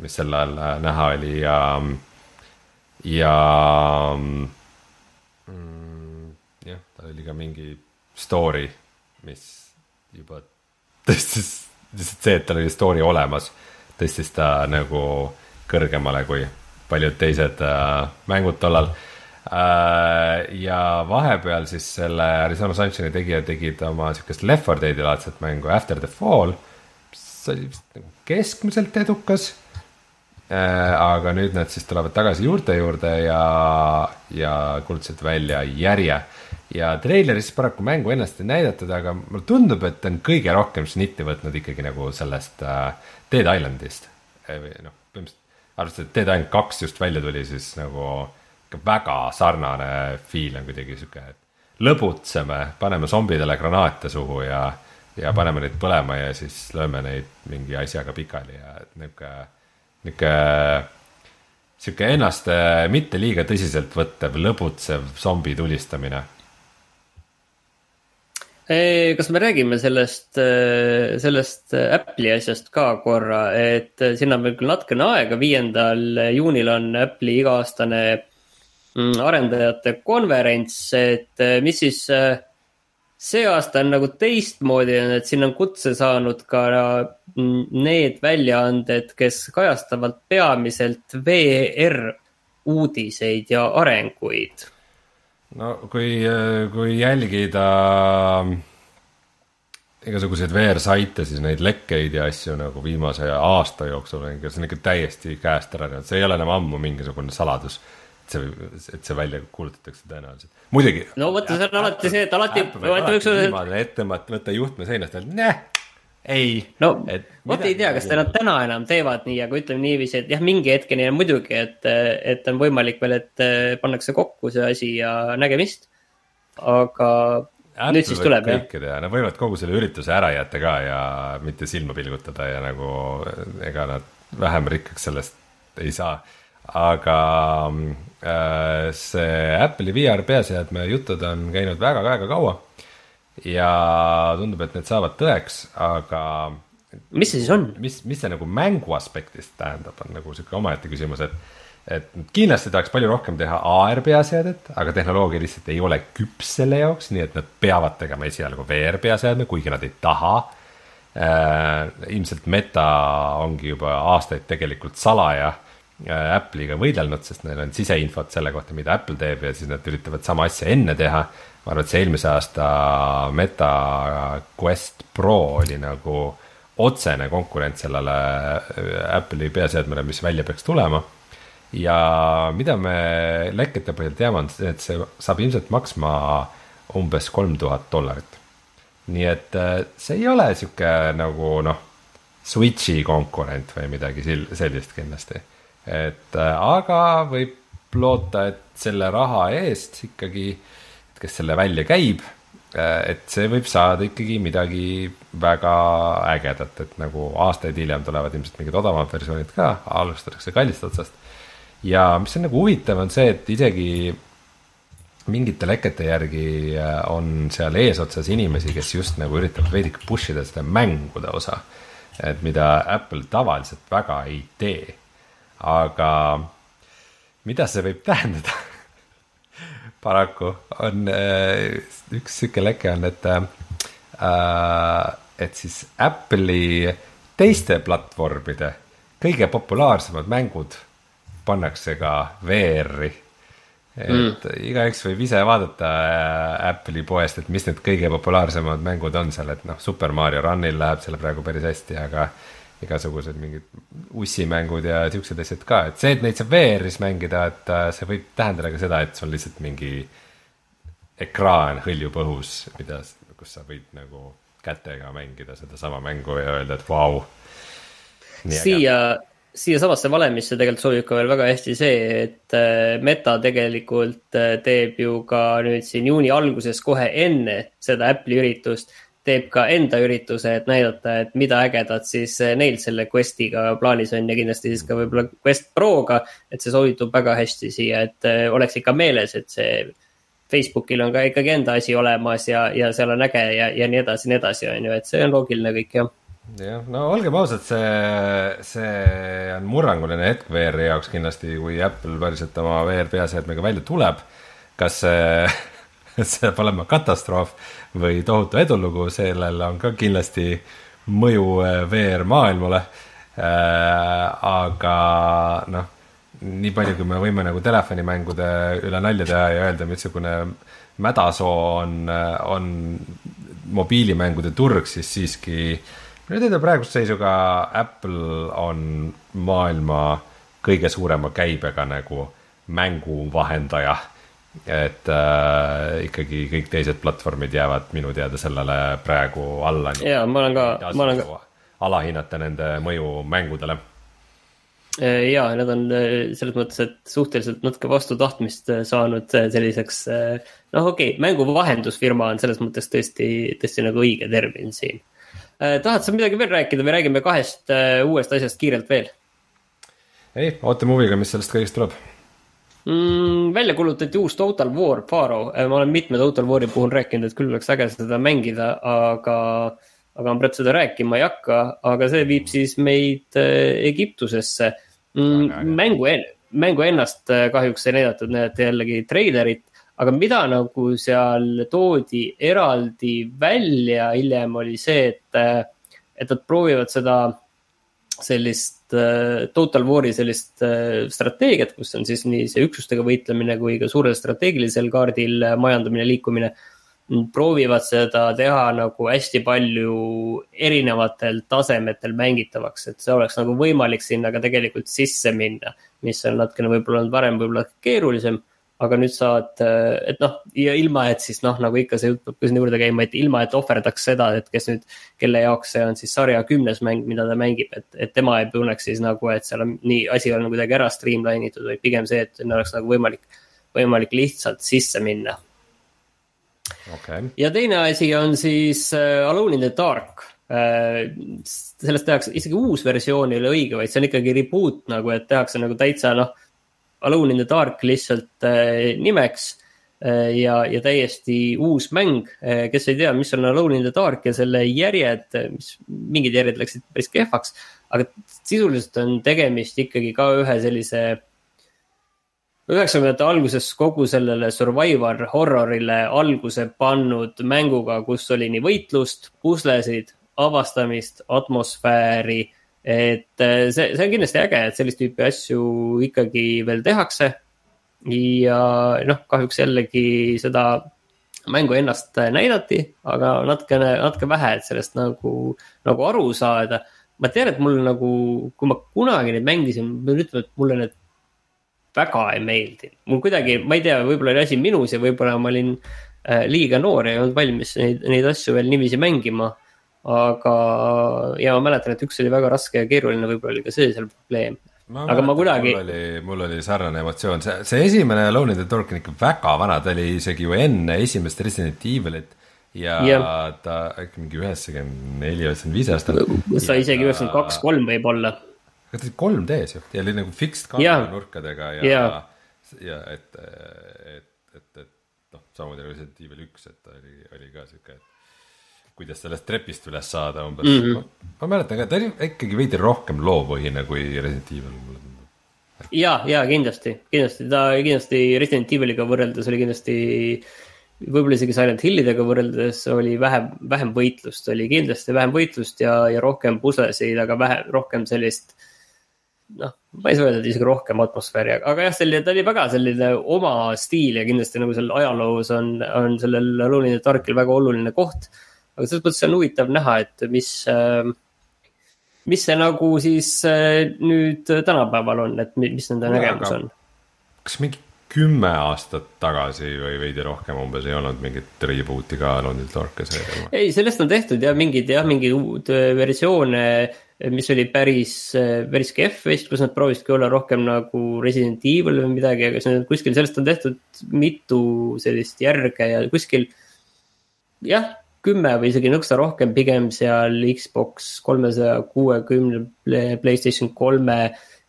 mis sel ajal äh, näha oli ja, ja mm, jah, tal oli ka mingi story, mis juba tõstis, lihtsalt see, et tal oli story olemas, tõstis ta nagu kõrgemale kui paljud teised äh, mängud tollal äh,. ja vahepeal siis selle Arizona Sunshine'i tegijad tegid oma siukest Left 4 Dead'i laadset mängu After the Fall, mis oli vist nagu keskmiselt edukas. Aga nüüd nad siis tulevad tagasi juurte juurde ja, ja kuulutasid välja järje ja treileris paraku mängu ennast ei näidatud, aga mulle tundub, et on kõige rohkem snitti võtnud ikkagi nagu sellest äh, Dead Islandist. või noh, põhimõtteliselt arvestades, et Dead Island kaks just välja tuli, siis nagu ikka väga sarnane feel on kuidagi sihuke, et lõbutseme, paneme zombidele granaate suhu ja, ja paneme neid põlema ja siis lööme neid mingi asjaga pikali ja nihuke, nihuke sihuke ennast äh, mitte liiga tõsiselt võttev, lõbutsev zombi tulistamine. Kas me räägime sellest, sellest Apple'i asjast ka korra, et sinna on veel küll natukene aega, viiendal juunil on Apple'i iga-aastane mm, arendajate konverents, et mis siis see aasta on nagu teistmoodi, et sinna on kutse saanud ka mm, need väljaanded, kes kajastavad peamiselt VR uudiseid ja arenguid no kui, kui jälgida igasuguseid VR-saite, siis neid lekkeid ja asju nagu viimase aasta jooksul on ikka, see on ikka täiesti käest ära läinud, see ei ole enam ammu mingisugune saladus. Et see, et see välja kuulutatakse tõenäoliselt, muidugi. no vot, see on alati see, et alati. viimane ettevõte, võtta juhtme seinast ja näh ei. no vot ei tea, kas nad täna enam teevad nii, aga ütleme niiviisi, et jah, mingi hetkeni on muidugi, et, et on võimalik veel, et pannakse kokku see asi ja nägemist. aga. nüüd siis tuleb jah. kõike teha, nad võivad kogu selle ürituse ära jätta ka ja mitte silma pilgutada ja nagu ega nad vähem rikkaks sellest ei saa. Aga äh, see Apple'i VR peaseadme jutud on käinud väga-väga kaua. ja tundub, et need saavad tõeks, aga. mis see siis on? mis, mis see nagu mängu aspektist tähendab, on nagu sihuke omaette küsimus, et et kindlasti tahaks palju rohkem teha AR peaseadet, aga tehnoloogia lihtsalt ei ole küps selle jaoks, nii et nad peavad tegema esialgu VR peaseadme, kuigi nad ei taha äh,. ilmselt Meta ongi juba aastaid tegelikult salaja äh, Apple'iga võidelnud, sest neil on siseinfot selle kohta, mida Apple teeb ja siis nad üritavad sama asja enne teha. ma arvan, et see eelmise aasta Meta Quest Pro oli nagu otsene konkurent sellele äh, Apple'i peaseadmele, mis välja peaks tulema ja mida me lekkete põhjal teame, on see, et see saab ilmselt maksma umbes kolm tuhat dollarit. nii et äh, see ei ole sihuke nagu noh, Switch'i konkurent või midagi sellist kindlasti. Et äh, aga võib loota, et selle raha eest ikkagi, kes selle välja käib, äh, et see võib saada ikkagi midagi väga ägedat, et nagu aastaid hiljem tulevad ilmselt mingid odavamad versioonid ka, alustatakse kallist otsast ja mis on nagu huvitav, on see, et isegi mingite lekete järgi äh, on seal eesotsas inimesi, kes just nagu üritavad veidike push ida seda mängude osa. et mida Apple tavaliselt väga ei tee. Aga mida see võib tähendada paraku on äh, üks sihuke leke on, et äh,, et siis Apple'i teiste platvormide kõige populaarsemad mängud pannakse ka VR-i. et mm. igaüks võib ise vaadata äh, Apple'i poest, et mis need kõige populaarsemad mängud on seal, et noh, Super Mario Runil läheb seal praegu päris hästi, aga igasugused mingid ussimängud ja siuksed asjad ka, et see, et neid saab VR-is mängida, et äh, see võib tähendada ka seda, et sul lihtsalt mingi ekraan hõljub õhus, mida, kus sa võid nagu kätega mängida sedasama mängu ja öelda, et vau wow,. siia siiasamasse valemisse tegelikult sobib ka veel väga hästi see, et äh, Meta tegelikult äh, teeb ju ka nüüd siin juuni alguses kohe enne seda Apple'i üritust, teeb ka enda ürituse, et näidata, et mida ägedat siis äh, neil selle Questiga plaanis on ja kindlasti siis ka võib-olla Quest Proga. et see sobitub väga hästi siia, et oleks ikka meeles, et see Facebookil on ka ikkagi enda asi olemas ja, ja seal on äge ja, ja nii edasi, nii edasi, on ju, et see on loogiline kõik jah jah, no olgem ausad, see, see on murranguline hetk VR-i jaoks kindlasti, kui Apple päriselt oma VR peaseadmega välja tuleb. kas see, see saab olema katastroof või tohutu edulugu, sellel on ka kindlasti mõju äh, VR maailmale äh,. aga noh, nii palju, kui me võime nagu telefonimängude üle nalja teha ja öelda, missugune mädasoo on, on mobiilimängude turg, siis siiski äh, nüüd ütleme praeguse seisuga Apple on maailma kõige suurema käibega nagu mänguvahendaja. Et äh, ikkagi kõik teised platvormid jäävad minu teada sellele praegu alla. ja ma olen ka, ma olen ka. alahinnata nende mõju mängudele äh, ja need on äh, selles mõttes, et suhteliselt natuke vastu tahtmist äh, saanud selliseks, noh, okei okay,, mänguvahendusfirma on selles mõttes tõesti, tõesti nagu õige termin siin tahad sa midagi veel rääkida või räägime kahest uuest asjast kiirelt veel? ei, ootame huviga, mis sellest kõigest tuleb mm,. välja kuulutati uus Total War Faro, äh, ma olen mitme Total War'i puhul rääkinud, et küll oleks äge seda mängida, aga, aga ma praegu seda rääkima ei hakka, aga see viib siis meid Egiptusesse mm,. mängu, mängu ennast kahjuks ei näidatud, näidati jällegi treilerit aga mida nagu seal toodi eraldi välja hiljem oli see, et, et nad proovivad seda sellist äh, Total War'i sellist äh, strateegiat, kus on siis nii see üksustega võitlemine kui ka suurel strateegilisel kaardil majandamine, liikumine. proovivad seda teha nagu hästi palju erinevatel tasemetel mängitavaks, et see oleks nagu võimalik sinna ka tegelikult sisse minna. mis on natukene võib-olla olnud varem võib-olla keerulisem aga nüüd saad, et noh, ja ilma, et siis noh, nagu ikka see jutt peab ka sinna juurde käima, et ilma, et ohverdaks seda, et kes nüüd, kelle jaoks see on siis sarja kümnes mäng, mida ta mängib, et, et tema ei tunneks siis nagu, et seal on nii, asi on kuidagi ära streamline itud, vaid pigem see, et neil oleks nagu võimalik, võimalik lihtsalt sisse minna. okay.. ja teine asi on siis uh, Alone in the Dark uh,. sellest tehakse, isegi uus versioon ei ole õige, vaid see on ikkagi reboot nagu, et tehakse nagu täitsa noh. Alone in the Dark lihtsalt uh, nimeks ja, ja täiesti uus mäng, kes ei tea, mis on Alone in the Dark ja selle järjed, mis mingid järjed läksid päris kehvaks. aga sisuliselt on tegemist ikkagi ka ühe sellise üheksakümnendate alguses kogu sellele survivor horrorile alguse pannud mänguga, kus oli nii võitlust, puslesid, avastamist, atmosfääri. Et eh, see, see on kindlasti äge, et sellist tüüpi asju ikkagi veel tehakse. ja noh, kahjuks jällegi seda mängu ennast näidati, aga natukene, natuke vähe, et sellest nagu, nagu aru saada. ma tean, et mul nagu, kui ma kunagi neid mängisin, ma pean ütlema, et mulle need väga ei meeldinud. mul kuidagi, ma ei tea, võib-olla oli asi minus ja võib-olla ma olin äh, liiga noor ja ei olnud valmis neid, neid asju veel niiviisi mängima. Aga, ja ma mäletan, et üks oli väga raske ja keeruline, võib-olla oli ka see seal probleem. aga ma kuidagi. mul oli, mul oli sarnane emotsioon, see, see esimene Alone in the Dark on ikka väga vana, ta oli isegi ju enne esimest Resident Evilit ja yeah. ta äkki mingi üheksakümmend neli, üheksakümmend viis aastat. sa isegi üheksakümmend kaks, kolm võib-olla aga ta oli 3D-s ju ja oli nagu fixed kaamera nurkadega ja, ja, ja et, et, et, et noh, samamoodi nagu Resident Evil üks, et oli, oli ka sihuke, et kuidas sellest trepist üles saada umbes mm. -hmm. Ma, mäletan ka, ta oli ikkagi veidi rohkem loopõhine kui Resident Evil mulle tundub. ja, ja kindlasti, kindlasti ta kindlasti Resident Eviliga võrreldes oli kindlasti võib-olla isegi Silent Hillidega võrreldes oli vähem, vähem võitlust, oli kindlasti vähem võitlust ja, ja rohkem puslesid, aga vähe, rohkem sellist noh, ma ei saa öelda, et isegi rohkem atmosfääri, aga jah, selline, ta oli väga selline oma stiil ja kindlasti nagu seal ajaloos on, on sellel Alone in the Darkil väga oluline koht. Aga selles mõttes on huvitav näha, et mis, mis see nagu siis nüüd tänapäeval on, et mis nende nägemus on. kas mingi kümme aastat tagasi või veidi rohkem umbes ei olnud mingit reboot'i ka in the Dark'is? ei, sellest on tehtud jah, mingeid jah, mingeid uut versioone mis oli päris, päris kehv vist, kus nad proovisidki olla rohkem nagu Resident Evil või midagi, aga see on kuskil, sellest on tehtud mitu sellist järge ja kuskil. jah, kümme või isegi nõksa rohkem, pigem seal Xbox kolmesaja kuuekümne, Playstation kolme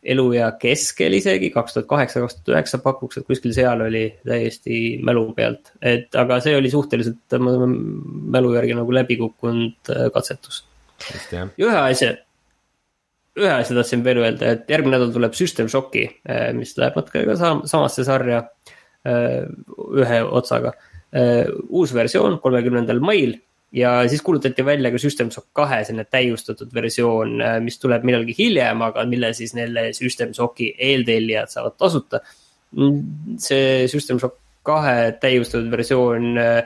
eluea keskel isegi, kaks tuhat kaheksa, kaks tuhat üheksa pakuks, et kuskil seal oli täiesti mälu pealt. et aga see oli suhteliselt mälu järgi nagu läbi kukkunud äh, katsetus. ja ühe asja ühe asja tahtsin veel öelda, et järgmine nädal tuleb System Shocki, eh, mis läheb natuke ka sam samasse sarja eh, ühe otsaga. Eh, uus versioon kolmekümnendal mail ja siis kuulutati välja ka System Shock kahe selline täiustatud versioon, mis tuleb millalgi hiljem, aga mille siis neile System Shocki eeltellijad saavad tasuta. see System Shock kahe täiustatud versioon äh,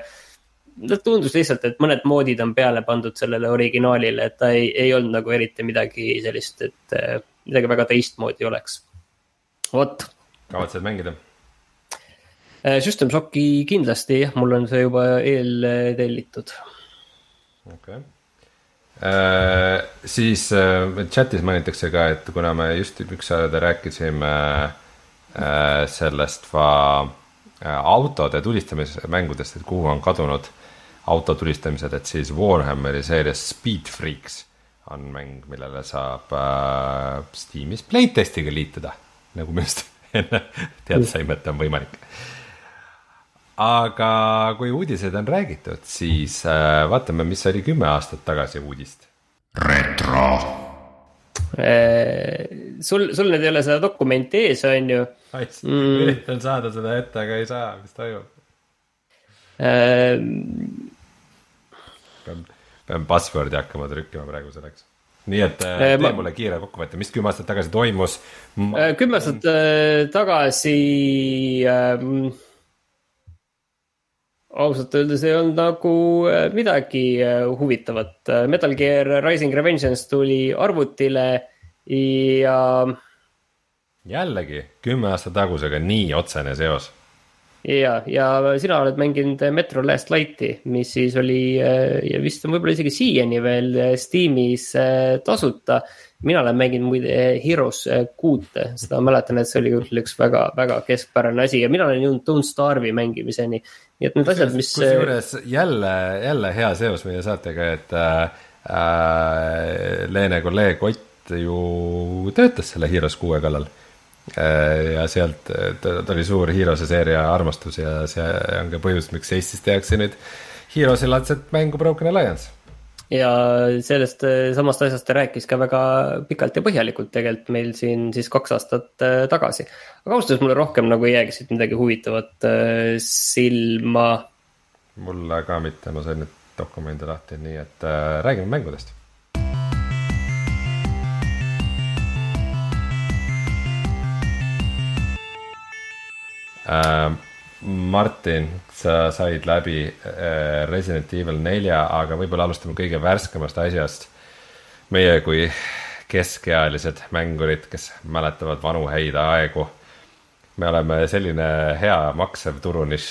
no tundus lihtsalt, et mõned moodid on peale pandud sellele originaalile, et ta ei, ei olnud nagu eriti midagi sellist, et äh, midagi väga teistmoodi oleks. vot. kavatsed mängida? Äh, System Shocki kindlasti jah, mul on see juba eeltellitud. okei okay. äh,. siis äh, chat'is mainitakse ka, et kuna me just üks saade rääkisime äh, sellest va äh, autode tulistamismängudest, et kuhu on kadunud äh, autotulistamised, et siis Warhammeri seerias Speed Freaks on mäng, millele saab äh, Steamis playtestiga liituda, nagu me just enne teada saime, et on võimalik. Aga kui uudised on räägitud, siis äh, vaatame, mis oli kümme aastat tagasi uudist. retro äh, sul, sul nüüd ei ole seda dokumenti ees, on ju? Mm. üritan saada seda ette, aga ei saa, mis toimub? Pean, pean password'i hakkama trükkima praegu selleks. nii et äh, tee ma... mulle kiire kokkuvõte, mis kümme aastat tagasi toimus ma...? Kümme aastat tagasi ähm, ausalt öeldes ei olnud nagu midagi huvitavat. Metal Gear Rising Revengeance tuli arvutile ja. jällegi kümme aastat tagusega nii otsene seos ja, ja sina oled mänginud Metro Last Light'i, mis siis oli ja vist on võib-olla isegi siiani veel Steamis tasuta. Mina olen mänginud muide Heroes kuute, seda mäletan, et see oli küll üks väga, väga keskpärane asi ja mina olen jõudnud Don't Starve'i mängimiseni. nii et need asjad, mis. kusjuures jälle, jälle hea seos meie saatega, et äh, äh Leene kolleeg Ott ju töötas selle Heroes kuue kallal Äh, ja sealt, ta, ta oli suur Heroes'e seeria armastus ja see on ka põhjus, miks Eestis tehakse nüüd Heroes'i laadset mängu Broken Alliance. Ja sellest äh, samast asjast ta rääkis ka väga pikalt ja põhjalikult tegelikult meil siin siis kaks aastat äh, tagasi. aga ausalt öeldes mulle rohkem nagu ei jäägi siit midagi huvitavat silma. mulle ka mitte, ma sain nüüd dokumendi lahti, nii et äh, räägime mängudest äh,. Martin, sa said läbi äh, Resident Evil nelja, aga võib-olla alustame kõige värskemast asjast. meie kui keskealised mängurid, kes mäletavad vanu häid aegu. me oleme selline hea maksev turunišš,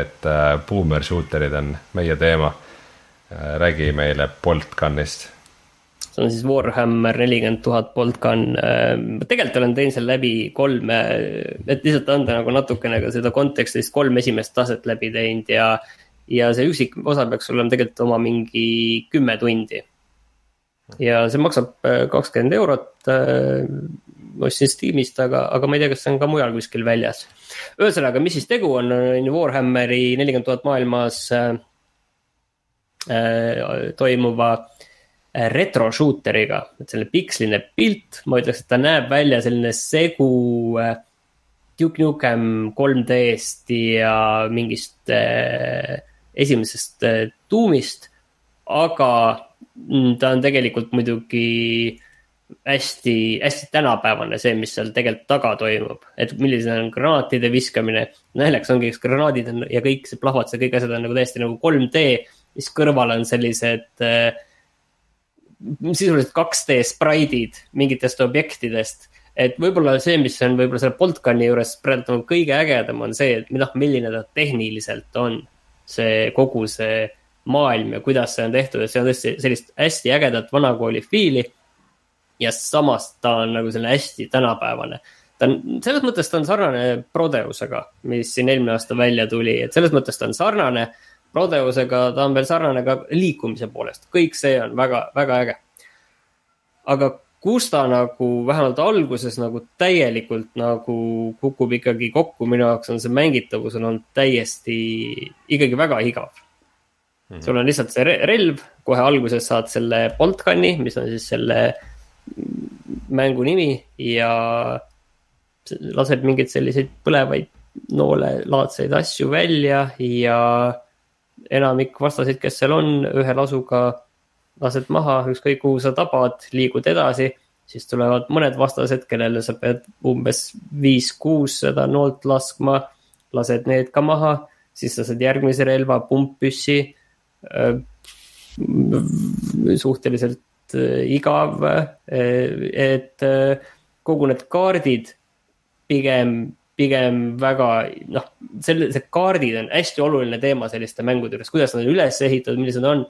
et äh, boomer shooter'id on meie teema. Räägi meile Bolt Gunist see on siis Warhammer nelikümmend tuhat Boltgun. ma tegelikult olen teinud seal läbi kolme, et lihtsalt anda nagu natukene ka seda konteksti, siis kolm esimest taset läbi teinud ja. ja see üksik osa peaks olema tegelikult oma mingi kümme tundi. ja see maksab äh, kakskümmend eurot. Äh, ma ostsin Steamist, aga, aga ma ei tea, kas see on ka mujal kuskil väljas. ühesõnaga, mis siis tegu on, on Warhammeri nelikümmend tuhat maailmas äh, äh toimuva äh, Äh, retro shooter'iga, et selline piksline pilt, ma ütleks, et ta näeb välja selline segu äh, Duke Nukem 3D-st ja mingist äh, esimesest äh, tuumist. aga mm, ta on tegelikult muidugi hästi, hästi tänapäevane, see, mis seal tegelikult taga toimub. et milline on granaatide viskamine, naljakas ongi, eks granaadid on ja kõik see plahvatus ja kõik asjad on nagu täiesti nagu 3D, mis kõrval on sellised äh, sisuliselt 2D spraidid mingitest objektidest. et võib-olla see, mis on võib-olla selle Boltkani juures praegu on kõige ägedam, on see, et noh, milline ta tehniliselt on. see kogu see maailm ja kuidas see on tehtud, et see on tõesti sellist hästi ägedat vanakooli fiili. ja samas ta on nagu selline hästi tänapäevane ta on, selles mõttes ta on sarnane Prodeusega, mis siin eelmine aasta välja tuli, et selles mõttes ta on sarnane Rodeusega ta on veel sarnane ka liikumise poolest, kõik see on väga, väga äge. aga kus ta nagu vähemalt alguses nagu täielikult nagu kukub ikkagi kokku, minu jaoks on see mängitavus on täiesti ikkagi väga igav mm. -hmm. sul on lihtsalt see relv, kohe alguses saad selle Boltgun'i, mis on siis selle mängu nimi ja lased mingeid selliseid põlevaid noolelaadseid asju välja ja enamik vastaseid, kes seal on, ühe lasuga lased maha, ükskõik kuhu sa tabad, liigud edasi. siis tulevad mõned vastased, kellele sa pead umbes viis-kuus seda noolt laskma, lased need ka maha, siis sa saad järgmise relva, pumppüssi. Äh, suhteliselt äh, igav, äh, et kogu need kaardid pigem pigem väga noh, selle, see kaardid on hästi oluline teema selliste mängude juures, kuidas nad on üles ehitatud, millised on.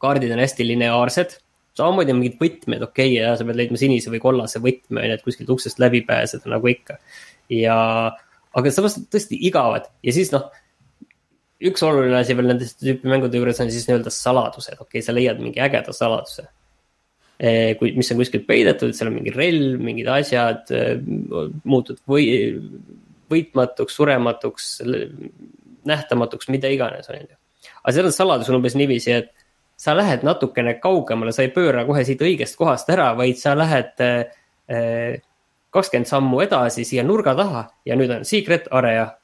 kaardid on hästi lineaarsed, samamoodi on mingid võtmed, okei okay,, sa pead leidma sinise või kollase võtme, on ju, et kuskilt uksest läbi pääseda nagu ikka. ja, aga samas tõesti igavad ja siis noh üks oluline asi veel nende tüüpi mängude juures on siis nii-öelda saladused, okei okay,, sa leiad mingi ägeda saladuse kui, mis on kuskilt peidetud, seal on mingi relv, mingid asjad, eh, muutud või, võitmatuks, surematuks, nähtamatuks, mida iganes, on ju. aga selle saladus on umbes niiviisi, et sa lähed natukene kaugemale, sa ei pööra kohe siit õigest kohast ära, vaid sa lähed eh, kakskümmend sammu edasi siia nurga taha ja nüüd on secret area.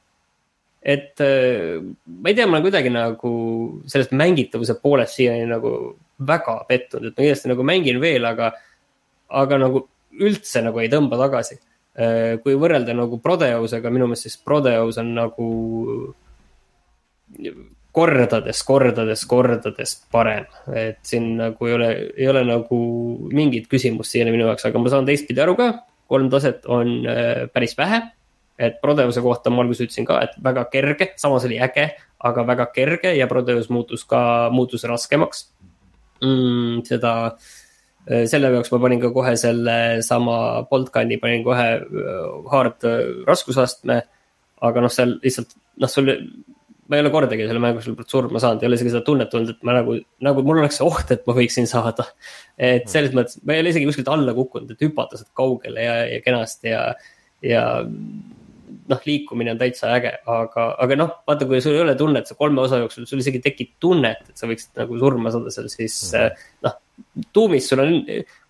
et ma ei tea, ma olen kuidagi nagu sellest mängitavuse poolest siiani nagu väga pettunud, et ma kindlasti nagu mängin veel, aga, aga nagu üldse nagu ei tõmba tagasi. Äh, kui võrrelda nagu Prodeusega, minu meelest siis Prodeus on nagu kordades, kordades, kordades parem. et siin nagu ei ole, ei ole nagu mingit küsimust siiani minu jaoks, aga ma saan teistpidi aru ka. kolm taset on äh, päris vähe. et Prodeuse kohta ma alguses ütlesin ka, et väga kerge, samas oli äge, aga väga kerge ja Prodeus muutus ka, muutus raskemaks mm,. Seda, äh, selle jaoks ma panin ka kohe selle sama Boltkani, panin kohe hard raskusastme. aga noh, seal lihtsalt, noh, sul ma ei ole kordagi selle mängu lõpus surma saanud, ei ole isegi seda tunnet olnud, et ma nagu, nagu mul oleks see oht, et ma võiksin saada. et mm. selles mõttes, ma ei ole isegi kuskilt alla kukkunud, et hüpata sealt kaugele ja, ja kenasti ja, ja noh, liikumine on täitsa äge, aga, aga noh, vaata, kui sul ei ole tunnet, see kolme osa jooksul, sul isegi tekib tunnet, et sa võiksid nagu surma saada seal, siis mm. noh, tuumis sul on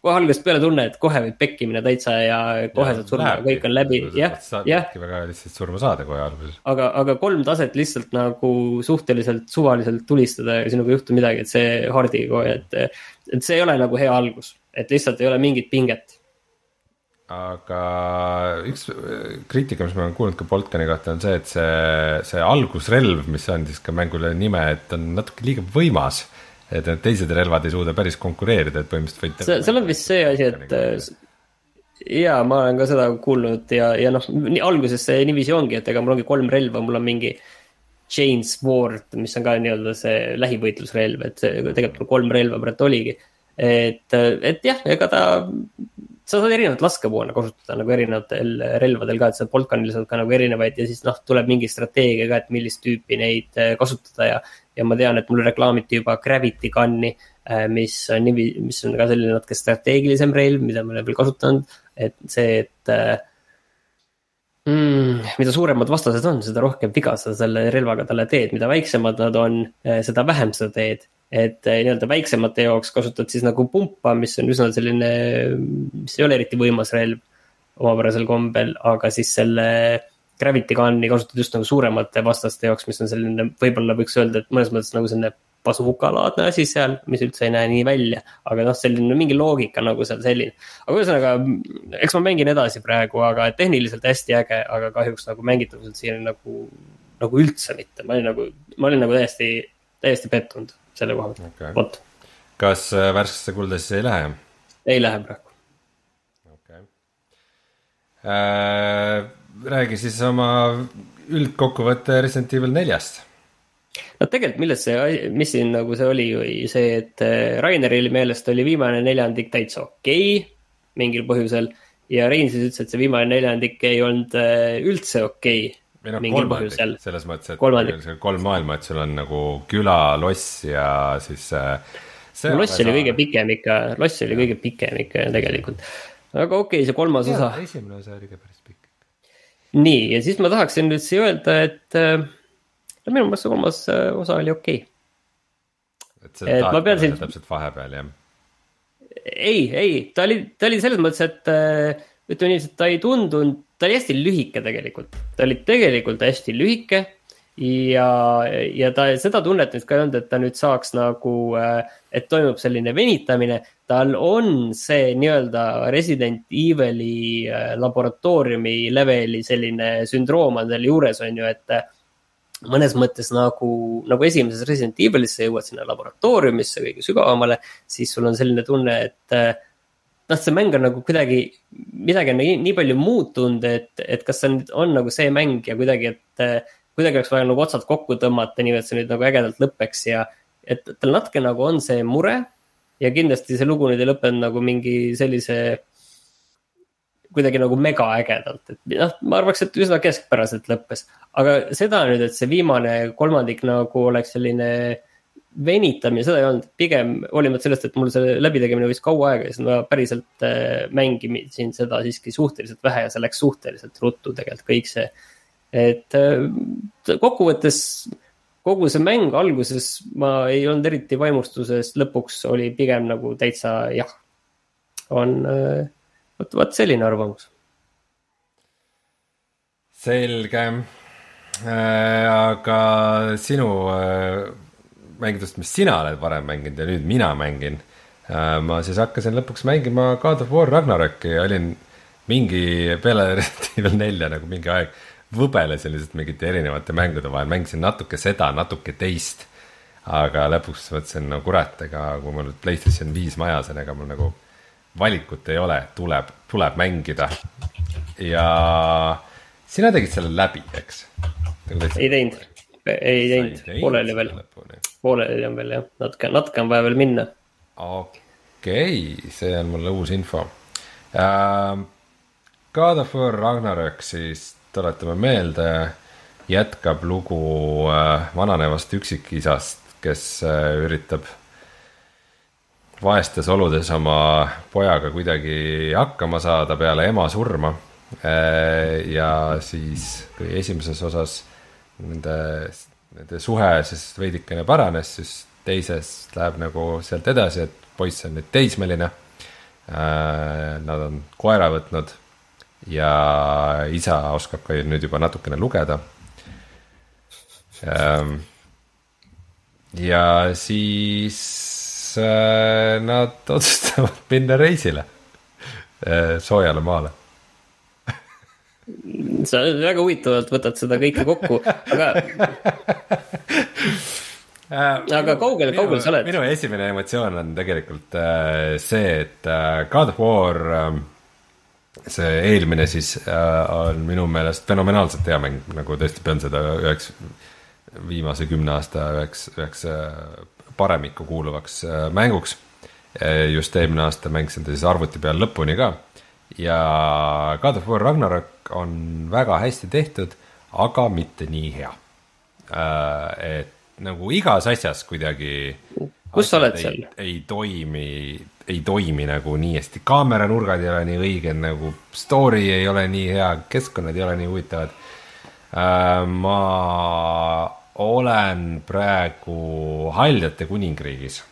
kohe algusest peale tunne, et kohe võib pekki minna täitsa ja kohe saad surma, kõik on läbi, jah, jah. väga lihtsalt surma saada kohe alguses. aga, aga kolm taset lihtsalt nagu suhteliselt suvaliselt tulistada ja sinuga ei juhtu midagi, et see hardiga kohe, et. et see ei ole nagu hea algus, et lihtsalt ei ole mingit pinget aga üks kriitika, mis ma olen kuulnud ka Boltkani kohta, on see, et see, see algusrelv, mis andis ka mängule nime, et on natuke liiga võimas et need teised relvad ei suuda päris konkureerida, et põhimõtteliselt võite. seal on vist see asi, et äh, ja ma olen ka seda kuulnud ja, ja noh, alguses see niiviisi ongi, et ega mul ongi kolm relva, mul on mingi. Chain Sword, mis on ka nii-öelda see lähivõitlusrelv, et see tegelikult kolm relva praegu oligi. et, et jah, ega ta, sa saad erinevat laskemoona kasutada nagu erinevatel relvadel ka, et sa Boltganil saad ka nagu erinevaid ja siis noh, tuleb mingi strateegia ka, et millist tüüpi neid äh, kasutada ja ja ma tean, et mul reklaamiti juba Gravity Gun'i, äh, mis on niivi, mis on ka selline natuke strateegilisem relv, mida ma olen veel kasutanud, et see, et äh, mm,. mida suuremad vastased on, seda rohkem viga sa selle relvaga talle teed, mida väiksemad nad on, seda vähem sa teed. Et nii-öelda väiksemate jaoks kasutad siis nagu pumpa, mis on üsna selline, mis ei ole eriti võimas relv omapärasel kombel, aga siis selle Gravity Gun'i kasutad just nagu suuremate vastaste jaoks, mis on selline, võib-olla võiks öelda, et mõnes mõttes nagu selline bazooka-laadne asi seal, mis üldse ei näe nii välja. aga noh, selline mingi loogika nagu seal selline. aga ühesõnaga, eks ma mängin edasi praegu, aga tehniliselt hästi äge, aga kahjuks nagu mängitavuselt siin nagu, nagu üldse mitte. ma olin nagu, ma olin nagu täiesti, täiesti pettunud selle koha pealt okay., vot. kas äh, värskesse kulda siis ei lähe? ei lähe praegu. okei okay. äh, räägi siis oma üldkokkuvõte Resident Evil neljast. no tegelikult, milles see, mis siin nagu see oli, oli see, et äh, Raineril meelest oli viimane neljandik täitsa okei okay, mingil põhjusel. ja Rein siis ütles, et see viimane neljandik ei olnud äh, üldse okei okay, või noh, kolmandik selles mõttes, et kolmandik. kolm maailma, et sul on nagu küla, loss ja siis äh,. loss oli kõige pikem ikka, loss oli kõige pikem ikka tegelikult. aga okei okay,, see kolmas ja, osa. esimene osa oli ka päris pikk nii, ja siis ma tahaksin nüüd siia öelda, et äh, no minu meelest see kolmas äh, osa oli okei okay.. et see et ma pean siin. täpselt vahepeal, jah? ei, ei, ta oli, ta oli selles mõttes, et äh, ütleme niiviisi, et ta ei tundunud, ta oli hästi lühike tegelikult, ta oli tegelikult hästi lühike ja, ja ta seda tunnet nüüd ka ei olnud, et ta nüüd saaks nagu, et toimub selline venitamine. tal on see nii-öelda Resident Evil'i äh, laboratooriumi leveli selline sündroom on tal juures, on ju, et äh, mõnes mõttes nagu, nagu esimeses Resident Evilis sa jõuad sinna laboratooriumisse kõige sügavamale, siis sul on selline tunne, et äh, noh, see mäng on nagu kuidagi, midagi on nii, nii palju muutunud, et, et kas see on, on nagu see mäng ja kuidagi, et kuidagi oleks vaja nagu otsad kokku tõmmata, nii et see nüüd nagu ägedalt lõpeks ja et tal natuke nagu on see mure. ja kindlasti see lugu nüüd ei lõppenud nagu mingi sellise, kuidagi nagu mega ägedalt, et noh, ma arvaks, et üsna keskpäraselt lõppes. aga seda nüüd, et see viimane kolmandik nagu oleks selline venitamine, seda ei olnud, pigem hoolimata sellest, et mul selle läbitegemine võttis kaua aega, siis ma päriselt äh, mängisin seda siiski suhteliselt vähe ja see läks suhteliselt ruttu tegelikult kõik see et äh, kokkuvõttes kogu see mäng alguses ma ei olnud eriti vaimustuses, lõpuks oli pigem nagu täitsa jah. on, äh, vot, vot selline arvamus. selge äh,, aga sinu äh, mängudest, mis sina oled varem mänginud ja nüüd mina mängin äh,. ma siis hakkasin lõpuks mängima God of War Ragnaroki ja olin mingi peale Resident Evil nelja nagu mingi aeg võbelesin lihtsalt mingite erinevate mängude vahel, mängisin natuke seda, natuke teist. aga lõpuks mõtlesin, no kurat, ega kui mul Playstation viis majas on, ega mul nagu valikut ei ole, tuleb, tuleb mängida. ja, sina tegid selle läbi, eks? Ei teinud, ei teinud, pooleli veel, pooleli on veel jah, natuke, natuke on vaja veel minna. okei okay,, see on mulle uus info uh,. God of War Ragnarök siis, tuletame meelde, jätkab lugu uh, vananevast üksikisast, kes uh, üritab vaestes oludes oma pojaga kuidagi hakkama saada peale ema surma. Äh, ja siis, kui esimeses osas nende, nende suhe siis veidikene paranes, siis teises läheb nagu sealt edasi, et poiss on nüüd teismeline. Äh, nad on koera võtnud ja isa oskab ka nüüd juba natukene lugeda. Ähm, ja siis äh, nad otsustavad minna reisile äh, soojale maale sa väga huvitavalt võtad seda kõike kokku, aga äh, aga kaugel, kaugel sa oled? minu esimene emotsioon on tegelikult äh, see, et äh, God of War see eelmine siis on minu meelest fenomenaalselt hea mäng, nagu tõesti pean seda üheks viimase kümne aasta üheks, üheks paremikku kuuluvaks mänguks. Just eelmine aasta mängisin ta siis arvuti peal lõpuni ka ja God of War Ragnarok on väga hästi tehtud, aga mitte nii hea. Äh, et nagu igas asjas kuidagi. kus sa oled seal? ei toimi, ei toimi nagu nii hästi, kaameranurgad ei ole nii õiged, nagu story ei ole nii hea, keskkonnad ei ole nii huvitavad. ma olen praegu Haljate kuningriigis.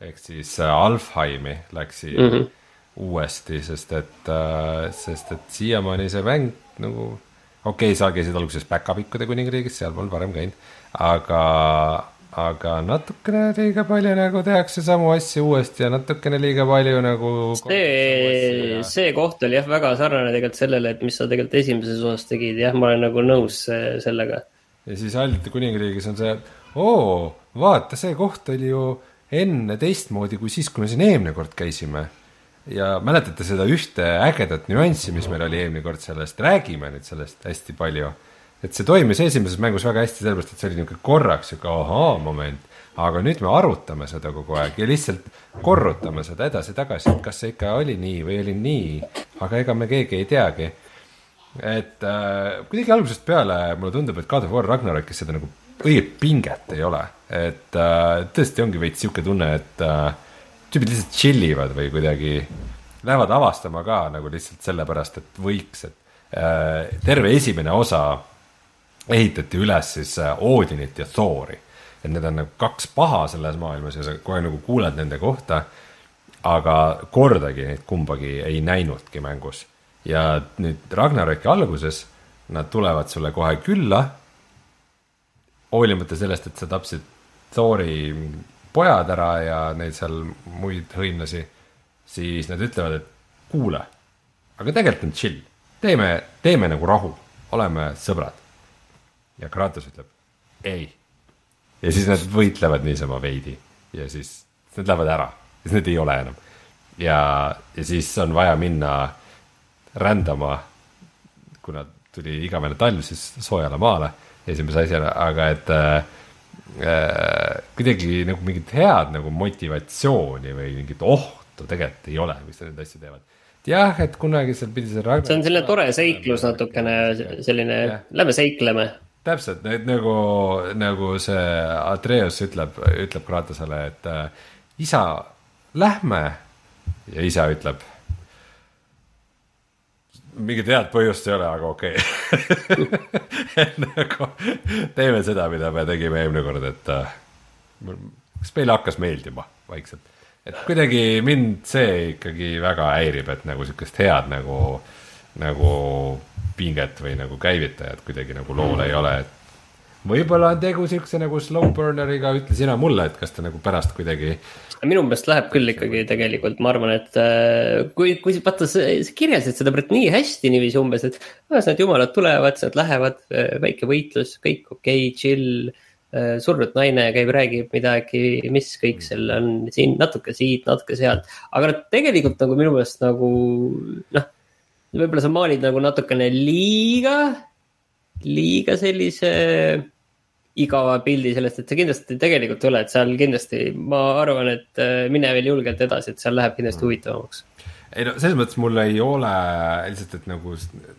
ehk siis äh, Alfheimi läksin mm -hmm. Uuesti, sest et, äh, sest et siiamaani see mäng nagu, okei okay,, sa käisid alguses Päkapikkude kuningriigis, seal polnud varem käinud, aga, aga natukene liiga palju nagu tehakse samu asju uuesti ja natukene liiga palju nagu. see, see koht oli jah, väga sarnane tegelikult sellele, et mis sa tegelikult esimeses osas tegid, jah, ma olen nagu nõus äh, sellega ja siis Hallite kuningriigis on see, oo, vaata, see koht oli ju enne teistmoodi kui siis, kui me siin eelmine kord käisime. Ja mäletate seda ühte ägedat nüanssi, mis meil oli eelmine kord sellest, räägime nüüd sellest hästi palju. et see toimis esimeses mängus väga hästi, sellepärast et see oli niisugune korraks sihuke ahaa-moment, aga nüüd me arutame seda kogu aeg ja lihtsalt korrutame seda edasi-tagasi, et kas see ikka oli nii või oli nii, aga ega me keegi ei teagi. Et äh, kuidagi algusest peale mulle tundub, et God of War Ragnarokis seda nagu õiget pinget ei ole, et äh, tõesti ongi veits sihuke tunne, et äh, tüübid lihtsalt chill ivad või kuidagi lähevad avastama ka nagu lihtsalt sellepärast, et võiks, et äh, terve esimene osa ehitati üles siis äh, Odinit ja Thori. et need on nagu kaks paha selles maailmas ja sa kohe nagu kuuled nende kohta, aga kordagi neid kumbagi ei näinudki mängus ja nüüd Ragnaröki alguses nad tulevad sulle kohe külla. hoolimata sellest, et sa tapsid Thori pojad ära ja neid seal muid hõimlasi, siis nad ütlevad, et kuule, aga tegelikult on chill, teeme, teeme nagu rahu, oleme sõbrad. ja Kratos ütleb ei. ja siis nad võitlevad niisama veidi ja siis nad lähevad ära, siis need ei ole enam. ja, ja siis on vaja minna rändama, kuna tuli igavene talv, siis soojale maale esimese asjana, aga et äh, kuidagi nagu mingit head nagu motivatsiooni või mingit ohtu tegelikult ei ole, miks nad neid asju teevad. jah, et kunagi seal pidi see. see on selline tore seiklus natukene, selline, lähme seikleme. täpselt, et nagu, nagu see Atreus ütleb, ütleb Kratosele, et äh, isa, lähme ja isa ütleb mingit head põhjust ei ole, aga okei okay. nagu teeme seda, mida me tegime eelmine kord, et äh, kas meile hakkas meeldima vaikselt. et kuidagi mind see ikkagi väga häirib, et nagu sihukest head nagu, nagu pinget või nagu käivitajat kuidagi nagu lool ei ole, et võib-olla on tegu siukse nagu slow burner'iga, ütle sina mulle, et kas ta nagu pärast kuidagi minu meelest läheb küll ikkagi tegelikult, ma arvan, et äh, kui, kui vaata, sa kirjeldasid seda praegu nii hästi niiviisi umbes, et las need jumalad tulevad, siis nad lähevad, äh, väike võitlus, kõik okei okay,, chill. Äh, surnud naine käib, räägib midagi, mis kõik seal on siin natuke siit, natuke sealt, aga nad tegelikult nagu minu meelest nagu noh võib-olla sa maalid nagu natukene liiga, liiga sellise igava pildi sellest, et see kindlasti tegelikult ei ole, et seal kindlasti ma arvan, et äh, mine veel julgelt edasi, et seal läheb kindlasti mm. huvitavamaks ei no selles mõttes mul ei ole lihtsalt, et nagu,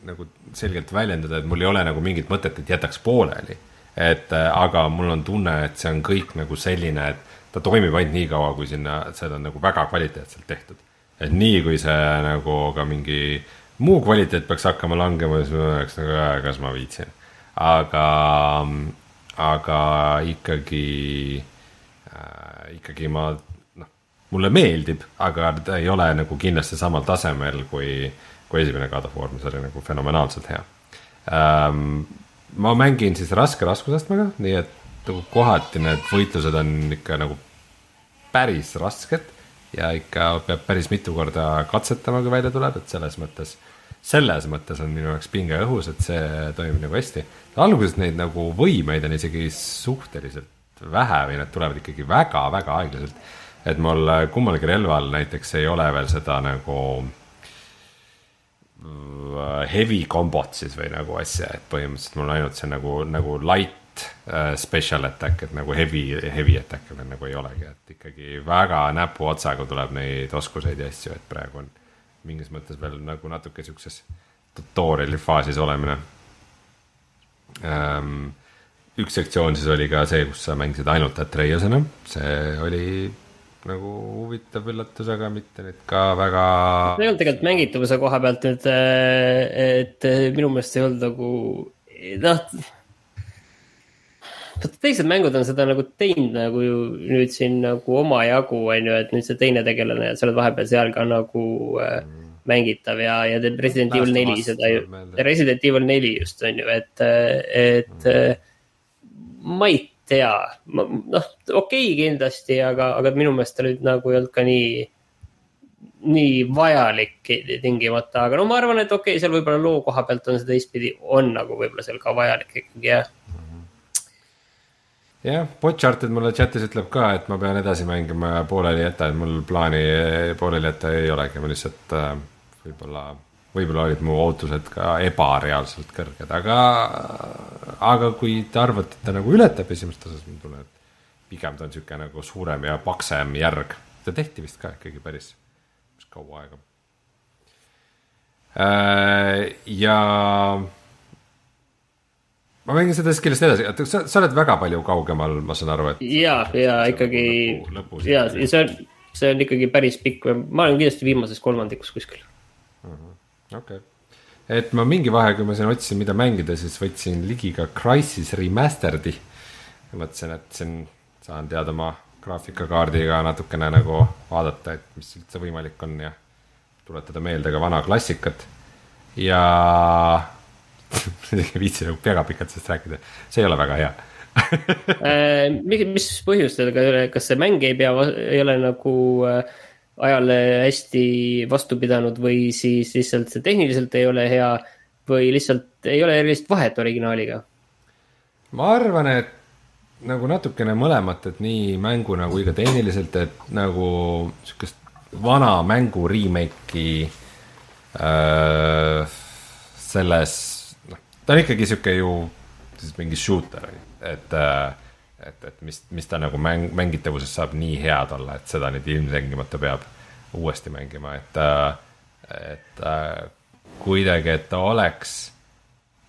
nagu selgelt väljendada, et mul ei ole nagu mingit mõtet, et jätaks pooleli. et äh, aga mul on tunne, et see on kõik nagu selline, et ta toimib ainult nii kaua, kui sinna, seda on nagu väga kvaliteetselt tehtud. et nii, kui see nagu ka mingi muu kvaliteet peaks hakkama langema, siis ma oleks nagu, kas ma viitsin. aga aga ikkagi äh,, ikkagi ma noh, mulle meeldib, aga ta ei ole nagu kindlasti samal tasemel kui, kui esimene God of War, mis oli nagu fenomenaalselt hea ähm,. ma mängin siis raske raskusastmega, nii et nagu kohati need võitlused on ikka nagu päris rasked ja ikka peab päris mitu korda katsetama, kui välja tuleb, et selles mõttes selles mõttes on minu jaoks pinge õhus, et see toimib nagu hästi. alguses neid nagu võimeid on isegi suhteliselt vähe või need tulevad ikkagi väga-väga aeglaselt. et mul kummalgi relval näiteks ei ole veel seda nagu äh, heavy kombot siis või nagu asja, et põhimõtteliselt mul on ainult see nagu, nagu light uh, special attack, et nagu heavy, heavy attack'e veel nagu ei olegi, et ikkagi väga näpuotsaga tuleb neid oskuseid ja asju, et praegu on mingis mõttes veel nagu natuke siukses tutorial'i faasis olemine ähm,. üks sektsioon siis oli ka see, kus sa mängisid ainult Atreusena, see oli nagu huvitav üllatus, aga mitte nüüd ka väga. ei olnud tegelikult mängitavuse koha pealt nüüd, et minu meelest ei olnud nagu noh teised mängud on seda nagu teinud nagu ju nüüd siin nagu omajagu, on ju, et nüüd see teine tegelane ja sa oled vahepeal seal ka nagu äh, mängitav ja, ja teeb Resident Evil neli seda ju, Resident Evil neli just on ju, et, et mm. ma ei tea, noh, okei okay, kindlasti, aga, aga minu meelest ta nüüd nagu ei olnud ka nii nii vajalik tingimata, aga no ma arvan, et okei okay,, seal võib-olla loo koha pealt on see teistpidi, on nagu võib-olla seal ka vajalik ikkagi jah jah, Botcharted mulle chat'is ütleb ka, et ma pean edasi mängima ja pooleli jätta, et mul plaani pooleli jätta ei olegi, ma lihtsalt äh, võib-olla, võib-olla olid mu ootused ka ebareaalselt kõrged, aga, aga kui te arvate, et ta nagu ületab esimest osa, siis tunnen, et pigem ta on niisugune nagu suurem ja paksem järg. ta tehti vist ka ikkagi päris, päris kaua aega. Äh, ja ma mängin seda skill'ist edasi, oota, sa, sa oled väga palju kaugemal, ma saan aru, et. ja, ja ikkagi lõpu, ja, ja see on, see on ikkagi päris pikk, ma olen kindlasti viimases kolmandikus kuskil. Mhm, okei, et ma mingi vahe, kui ma siin otsisin, mida mängida, siis võtsin ligi ka Crysis Remastered'i. mõtlesin, et siin saan teada oma graafikakaardiga natukene nagu vaadata, et mis üldse võimalik on ja tuletada meelde ka vana klassikat ja ei viitsi nagu väga pikalt sellest rääkida, see ei ole väga hea äh, mis põhjustel, kas see mäng ei pea, ei ole nagu äh, ajale hästi vastu pidanud või siis lihtsalt see tehniliselt ei ole hea või lihtsalt ei ole erilist vahet originaaliga? ma arvan, et nagu natukene mõlemat, et nii mänguna kui ka tehniliselt, et nagu sihukest vana mängu remake'i äh, selles ta on ikkagi sihuke ju siis mingi shooter, et, äh, et, et mis, mis ta nagu mäng, mängitavuses saab nii head olla, et seda nüüd ilmtingimata peab uuesti mängima, et, äh, et äh, kuidagi, et ta oleks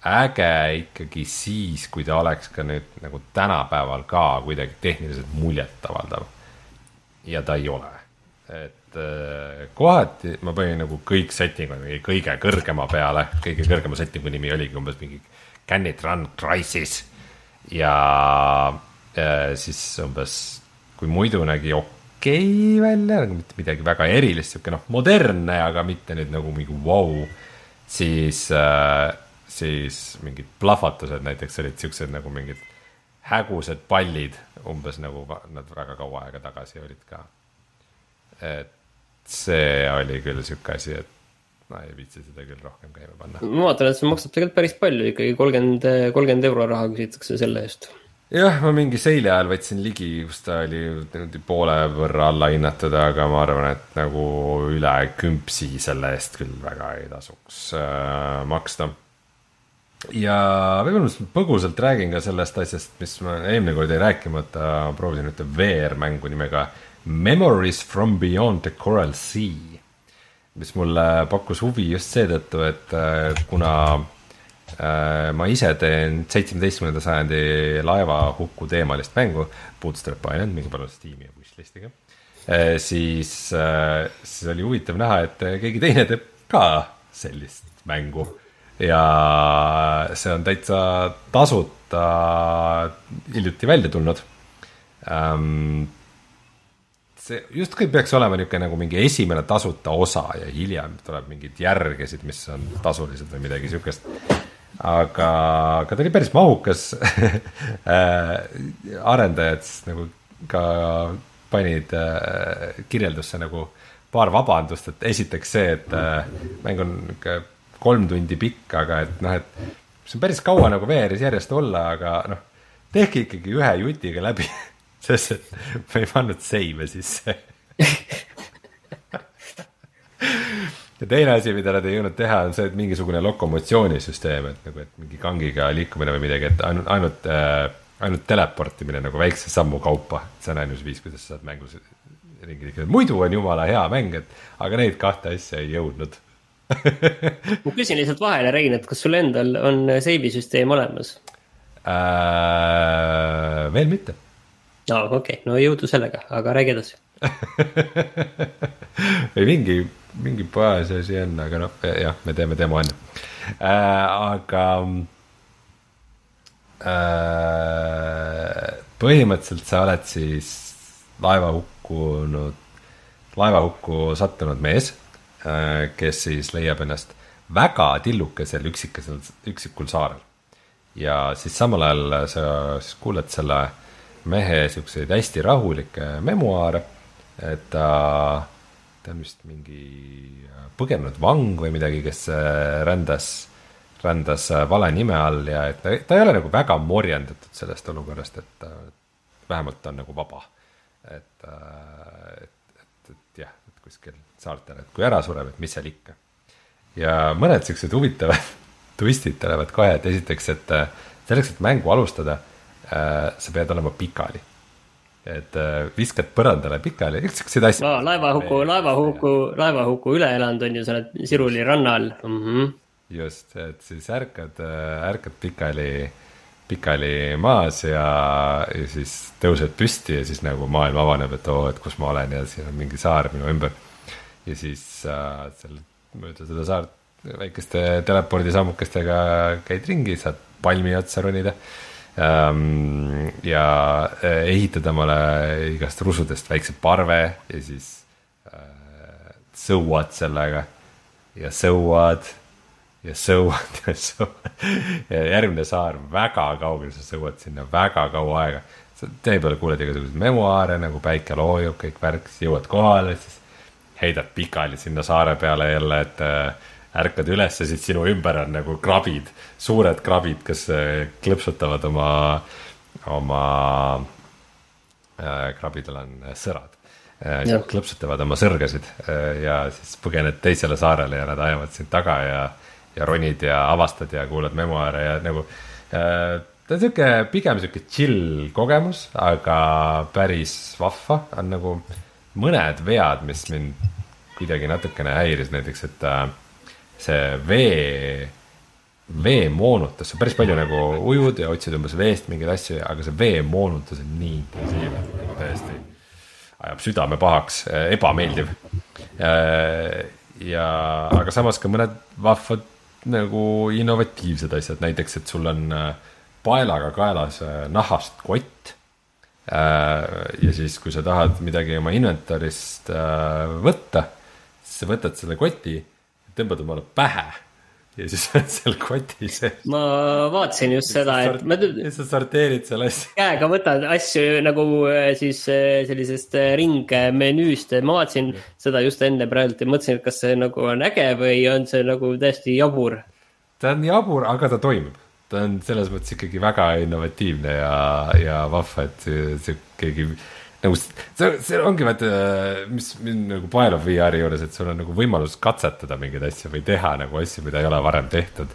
äge ikkagi siis, kui ta oleks ka nüüd nagu tänapäeval ka kuidagi tehniliselt muljetavaldav. ja ta ei ole, et kohati ma panin nagu kõik setting'ud mingi kõige kõrgema peale, kõige kõrgema setting'u nimi oligi umbes mingi Can it run crisis ja äh, siis umbes, kui muidu nägi okei okay välja, nagu mitte midagi väga erilist, sihuke noh, modernne, aga mitte nüüd nagu mingi vau wow,, siis äh,, siis mingid plahvatused näiteks olid siuksed nagu mingid hägused pallid, umbes nagu nad väga kaua aega tagasi olid ka. et see oli küll sihuke asi, et ma ei viitsi seda küll rohkem käima panna. ma vaatan, et see maksab tegelikult päris palju ikkagi, kolmkümmend, kolmkümmend euro raha küsitakse selle eest. jah, ma mingi seili ajal võtsin ligi, kus ta oli niimoodi poole võrra allahinnatud, aga ma arvan, et nagu üle kümpsi selle eest küll väga ei tasuks äh, maksta. ja võib-olla ma põgusalt räägin ka sellest asjast, mis ma eelmine kord jäi rääkimata, proovisin ühte VR-mängu nimega Memories from beyond the coral sea, mis mulle pakkus huvi just seetõttu, et äh, kuna Äh, ma ise teen seitsmeteistkümnenda sajandi laevahuku teemalist mängu, Bootstrap Island, minge palun Steam'i ja wishlist'iga. Äh, siis, siis oli huvitav näha, et keegi teine teeb ka sellist mängu ja see on täitsa tasuta hiljuti välja tulnud um, see justkui peaks olema niisugune nagu mingi esimene tasuta osa ja hiljem tuleb mingeid järgesid, mis on tasulised või midagi niisugust aga, aga ta oli päris mahukas äh, arendajad siis nagu ka panid äh, kirjeldusse nagu paar vabandust, et esiteks see, et äh, mäng on niisugune kolm tundi pikk, aga et noh, et see on päris kaua nagu VR-is järjest olla, aga noh, tehke ikkagi ühe jutiga läbi sest et ma ei pannud seime sisse ja teine asi, mida nad ei jõudnud teha, on see, et mingisugune lokomotsioonisüsteem, et nagu, et mingi kangiga liikumine või midagi, et ainult, ainult äh,, ainult teleportimine nagu väikse sammu kaupa. see on ainus viis, kuidas sa saad mängus ringi liikuda, muidu on jumala hea mäng, et aga neid kahte asja ei jõudnud ma küsin lihtsalt vahele, Rein, et kas sul endal on seivi süsteem olemas äh,? veel mitte. Aa, okei okay., no jõudu sellega, aga räägi edasi või mingi mingi baasi asi on, aga noh, jah, me teeme demo enne äh,. aga äh, põhimõtteliselt sa oled siis laeva hukkunud, laevahukku sattunud mees äh,, kes siis leiab ennast väga tillukesel üksikesel, üksikul saarel. ja siis samal ajal sa siis kuuled selle mehe siukseid hästi rahulikke memuaare, et ta äh, ta on vist mingi äh, põgenenud vang või midagi, kes äh, rändas, rändas äh, vale nime all ja et ta, ta ei ole nagu väga morjendatud sellest olukorrast, et ta vähemalt on nagu vaba. et, et, et, et jah, et kuskil saartel, et kui ära sureb, et mis seal ikka. ja mõned siuksed huvitavad twistid tulevad kohe, et esiteks, et selleks, et mängu alustada, sa pead olema pikali et äh, viskad põrandale pikali, siukseid asju no,. laevahuku, laevahuku, laevahuku üle elanud on ju, sa oled Siruli rannal mm. -hmm. just, et siis ärkad, äh, ärkad pikali, pikali maas ja, ja siis tõused püsti ja siis nagu maailm avaneb, et oo, et kus ma olen ja siin on mingi saar minu ümber. ja siis äh, seal mööda seda saart väikeste telepordisammukestega käid ringi, saad palmi otsa ronida Ähm, ja äh, ehitada omale igast rusudest väikse parve ja siis äh, sõuad sellega ja sõuad ja sõuad ja sõuad. ja järgmine saar väga kaugel, sa sõuad sinna väga kaua aega. sa tee peale kuuled igasuguseid memuaare nagu päike loojub, kõik värk, siis jõuad kohale, siis heidad pikali sinna saare peale jälle, et äh, ärkad üles ja siis sinu ümber on nagu krabid, suured krabid, kes äh, klõpsutavad oma, oma äh,, krabidel on äh, sõrad äh,. klõpsutavad oma sõrgasid äh, ja siis põgened teisele saarele ja nad ajavad sind taga ja, ja ronid ja avastad ja kuulad memuaare ja nagu äh, ta on sihuke, pigem sihuke chill kogemus, aga päris vahva, on nagu mõned vead, mis mind kuidagi natukene häiris, näiteks et äh, see vee, veemoonutus, sa päris palju nagu ujud ja otsid umbes veest mingeid asju, aga see veemoonutus on nii intensiivne, täiesti ajab südame pahaks, ebameeldiv. ja, aga samas ka mõned vahvad nagu innovatiivsed asjad, näiteks, et sul on äh, paelaga kaelas äh, nahast kott. Äh, ja siis, kui sa tahad midagi oma inventarist võtta, siis sa võtad selle koti tõmbad omale pähe ja siis oled seal koti sees. ma vaatasin just seda, et ma. sa sorteerid seal asju. käega võtad asju nagu äh, siis äh, sellisest äh, ringmenüüst, ma vaatasin ja. seda just enne praegu ja mõtlesin, et kas see nagu on äge või on see nagu täiesti jabur. ta on jabur, aga ta toimib. ta on selles mõttes ikkagi väga innovatiivne ja, ja vahva, et see, see keegi nagu see, see ongi vaata, mis mind nagu paelub VR-i juures, et sul on nagu võimalus katsetada mingeid asju või teha nagu asju, mida ei ole varem tehtud.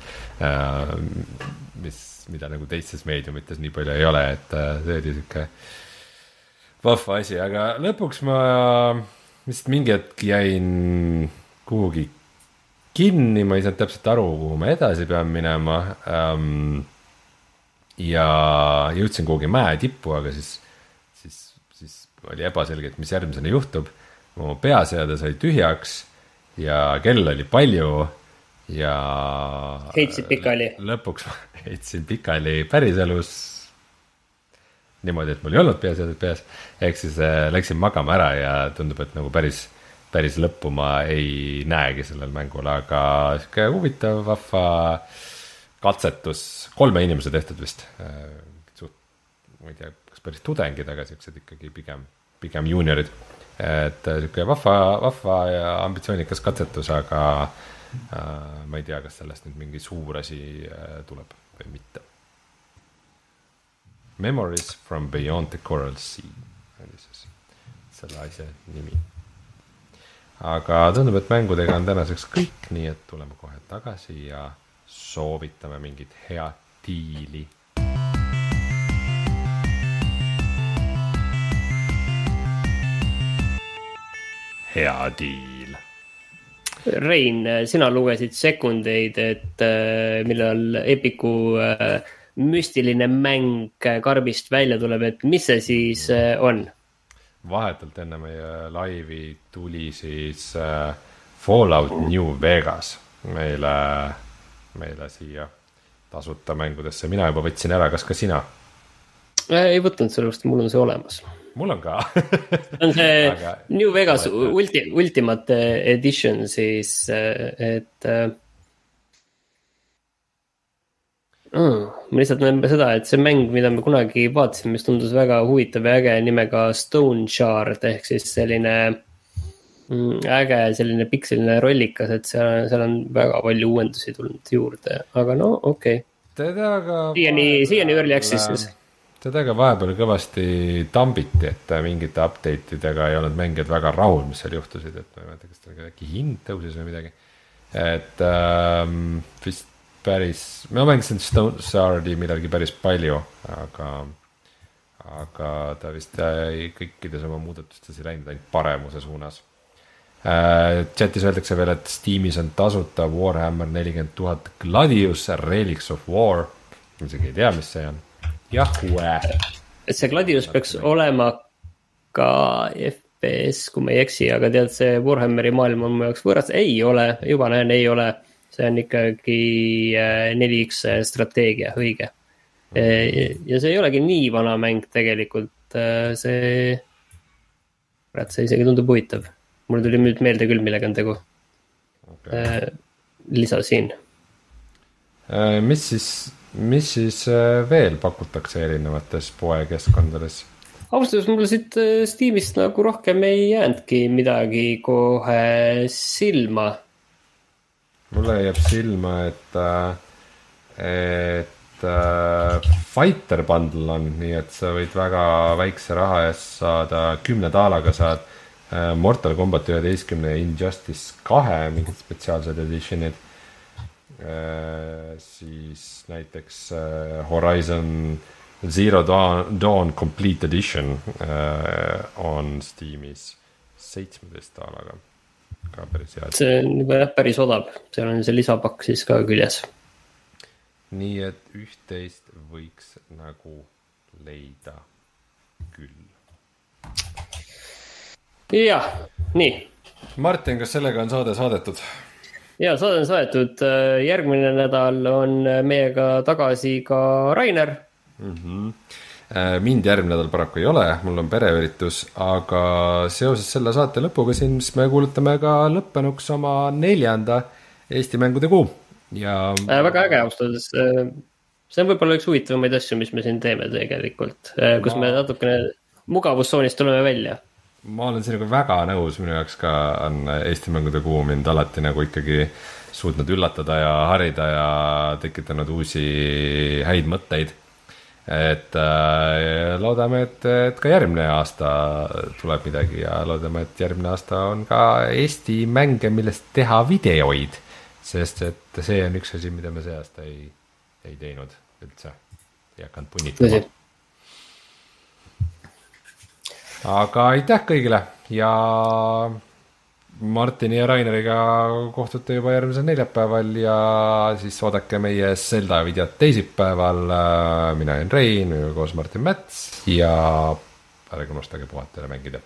mis, mida nagu teistes meediumites nii palju ei ole, et äh, see oli sihuke vahva asi, aga lõpuks ma vist mingi hetk jäin kuhugi kinni, ma ei saanud täpselt aru, kuhu ma edasi pean minema ähm,. ja jõudsin kuhugi mäe tippu, aga siis oli ebaselge, et mis järgmisena juhtub. mu peaseade sai tühjaks ja kell oli palju ja. heitsid pikali. lõpuks heitsin pikali päriselus. niimoodi, et mul ei olnud peaseadet peas, ehk siis äh, läksin magama ära ja tundub, et nagu päris, päris lõppu ma ei näegi sellel mängul, aga sihuke huvitav, vahva katsetus, kolme inimese tehtud vist. Äh, suht, ma ei tea päris tudengid, aga siuksed ikkagi pigem, pigem juuniorid. et äh, sihuke vahva, vahva ja ambitsioonikas katsetus, aga äh, ma ei tea, kas sellest nüüd mingi suur asi äh, tuleb või mitte. Memories from beyond the coral sea oli siis selle asja nimi. aga tundub, et mängudega on tänaseks kõik, nii et tuleme kohe tagasi ja soovitame mingit head diili hea diil. Rein, sina lugesid sekundeid, et äh, millal Epiku äh, müstiline mäng karbist välja tuleb, et mis see siis äh, on? vahetult enne meie laivi tuli siis Fallout New Vegas meile, meile siia tasuta mängudesse, mina juba võtsin ära, kas ka sina? ei võtnud, sellepärast mul on see olemas mul on ka. On see Aga... New Vegas ulti, Ultimate Edition siis, et mm,. ma lihtsalt näen seda, et see mäng, mida me kunagi vaatasime, mis tundus väga huvitav ja äge nimega Stone Shard ehk siis selline mm, äge selline pikseline rollikas, et seal, seal on väga palju uuendusi tulnud juurde, aga no okei. Okay.. siiani, siiani early access'is seda ka vahepeal kõvasti tambiti, et mingite update idega ei olnud mängijad väga rahul, mis seal juhtusid, et ma ei mäleta, kas tal äkki hind tõusis või midagi. et ähm, vist päris, ma mängisin Stone Sardi millalgi päris palju, aga, aga ta vist äh, kõikides oma muudatustes ei läinud ainult paremuse suunas äh,. chatis öeldakse veel, et Steamis on tasuta Warhammer nelikümmend tuhat Gladius Relics of War, isegi ei tea, mis see on Yahweh. et see Gladius peaks olema ka FPS, kui ma ei eksi, aga tead, see Warhammeri maailm on mu jaoks võõras, ei ole, juba näen, ei ole. see on ikkagi 4X äh, strateegia, õige. ja see ei olegi nii vana mäng tegelikult, äh, see, kurat, see isegi tundub huvitav. mul tuli nüüd meelde küll, millega on tegu okay.. Äh, lisasin. mis siis mis siis äh, veel pakutakse erinevates poekeskkondades? ausalt öeldes mulle siit äh, Steamist nagu rohkem ei jäänudki midagi kohe silma. mulle jääb silma, et, äh, et Fighter bundle on, nii et sa võid väga väikse raha eest saada, kümne daalaga saad Mortal Combat üheteistkümne Injustice kahe mingid spetsiaalsed edition'id siis näiteks äh, Horizon Zero Dawn, Dawn Complete Edition äh, on Steamis seitsmeteist daalaga, ka päris hea. see on juba jah, päris odav, seal on see lisapakk siis ka küljes. nii et üht-teist võiks nagu leida küll. jah, nii. Martin, kas sellega on saade saadetud? Ja saade on saadetud, järgmine nädal on meiega tagasi ka Rainer mm. -hmm. mind järgmine nädal paraku ei ole, mul on pereüritus, aga seoses selle saate lõpuga siin, siis me kuulutame ka lõppenuks oma neljanda Eesti mängude kuu ja äh,. väga äge ausalt öeldes äh, see on võib-olla üks huvitavamaid asju, mis me siin teeme tegelikult, äh, kus ma... me natukene mugavustsoonist tuleme välja ma olen sinuga väga nõus, minu jaoks ka on Eesti mängude kuu mind alati nagu ikkagi suutnud üllatada ja harida ja tekitanud uusi häid mõtteid. et äh, loodame, et, et ka järgmine aasta tuleb midagi ja loodame, et järgmine aasta on ka Eesti mänge, millest teha videoid. sest et see on üks asi, mida me see aasta ei, ei teinud üldse, ei hakanud punnitama aga aitäh kõigile ja Martini ja Raineriga kohtute juba järgmisel neljapäeval ja siis oodake meie Zelda videot teisipäeval. mina olen Rein, koos Martin Mäts ja ärge unustage puhata ja mängida,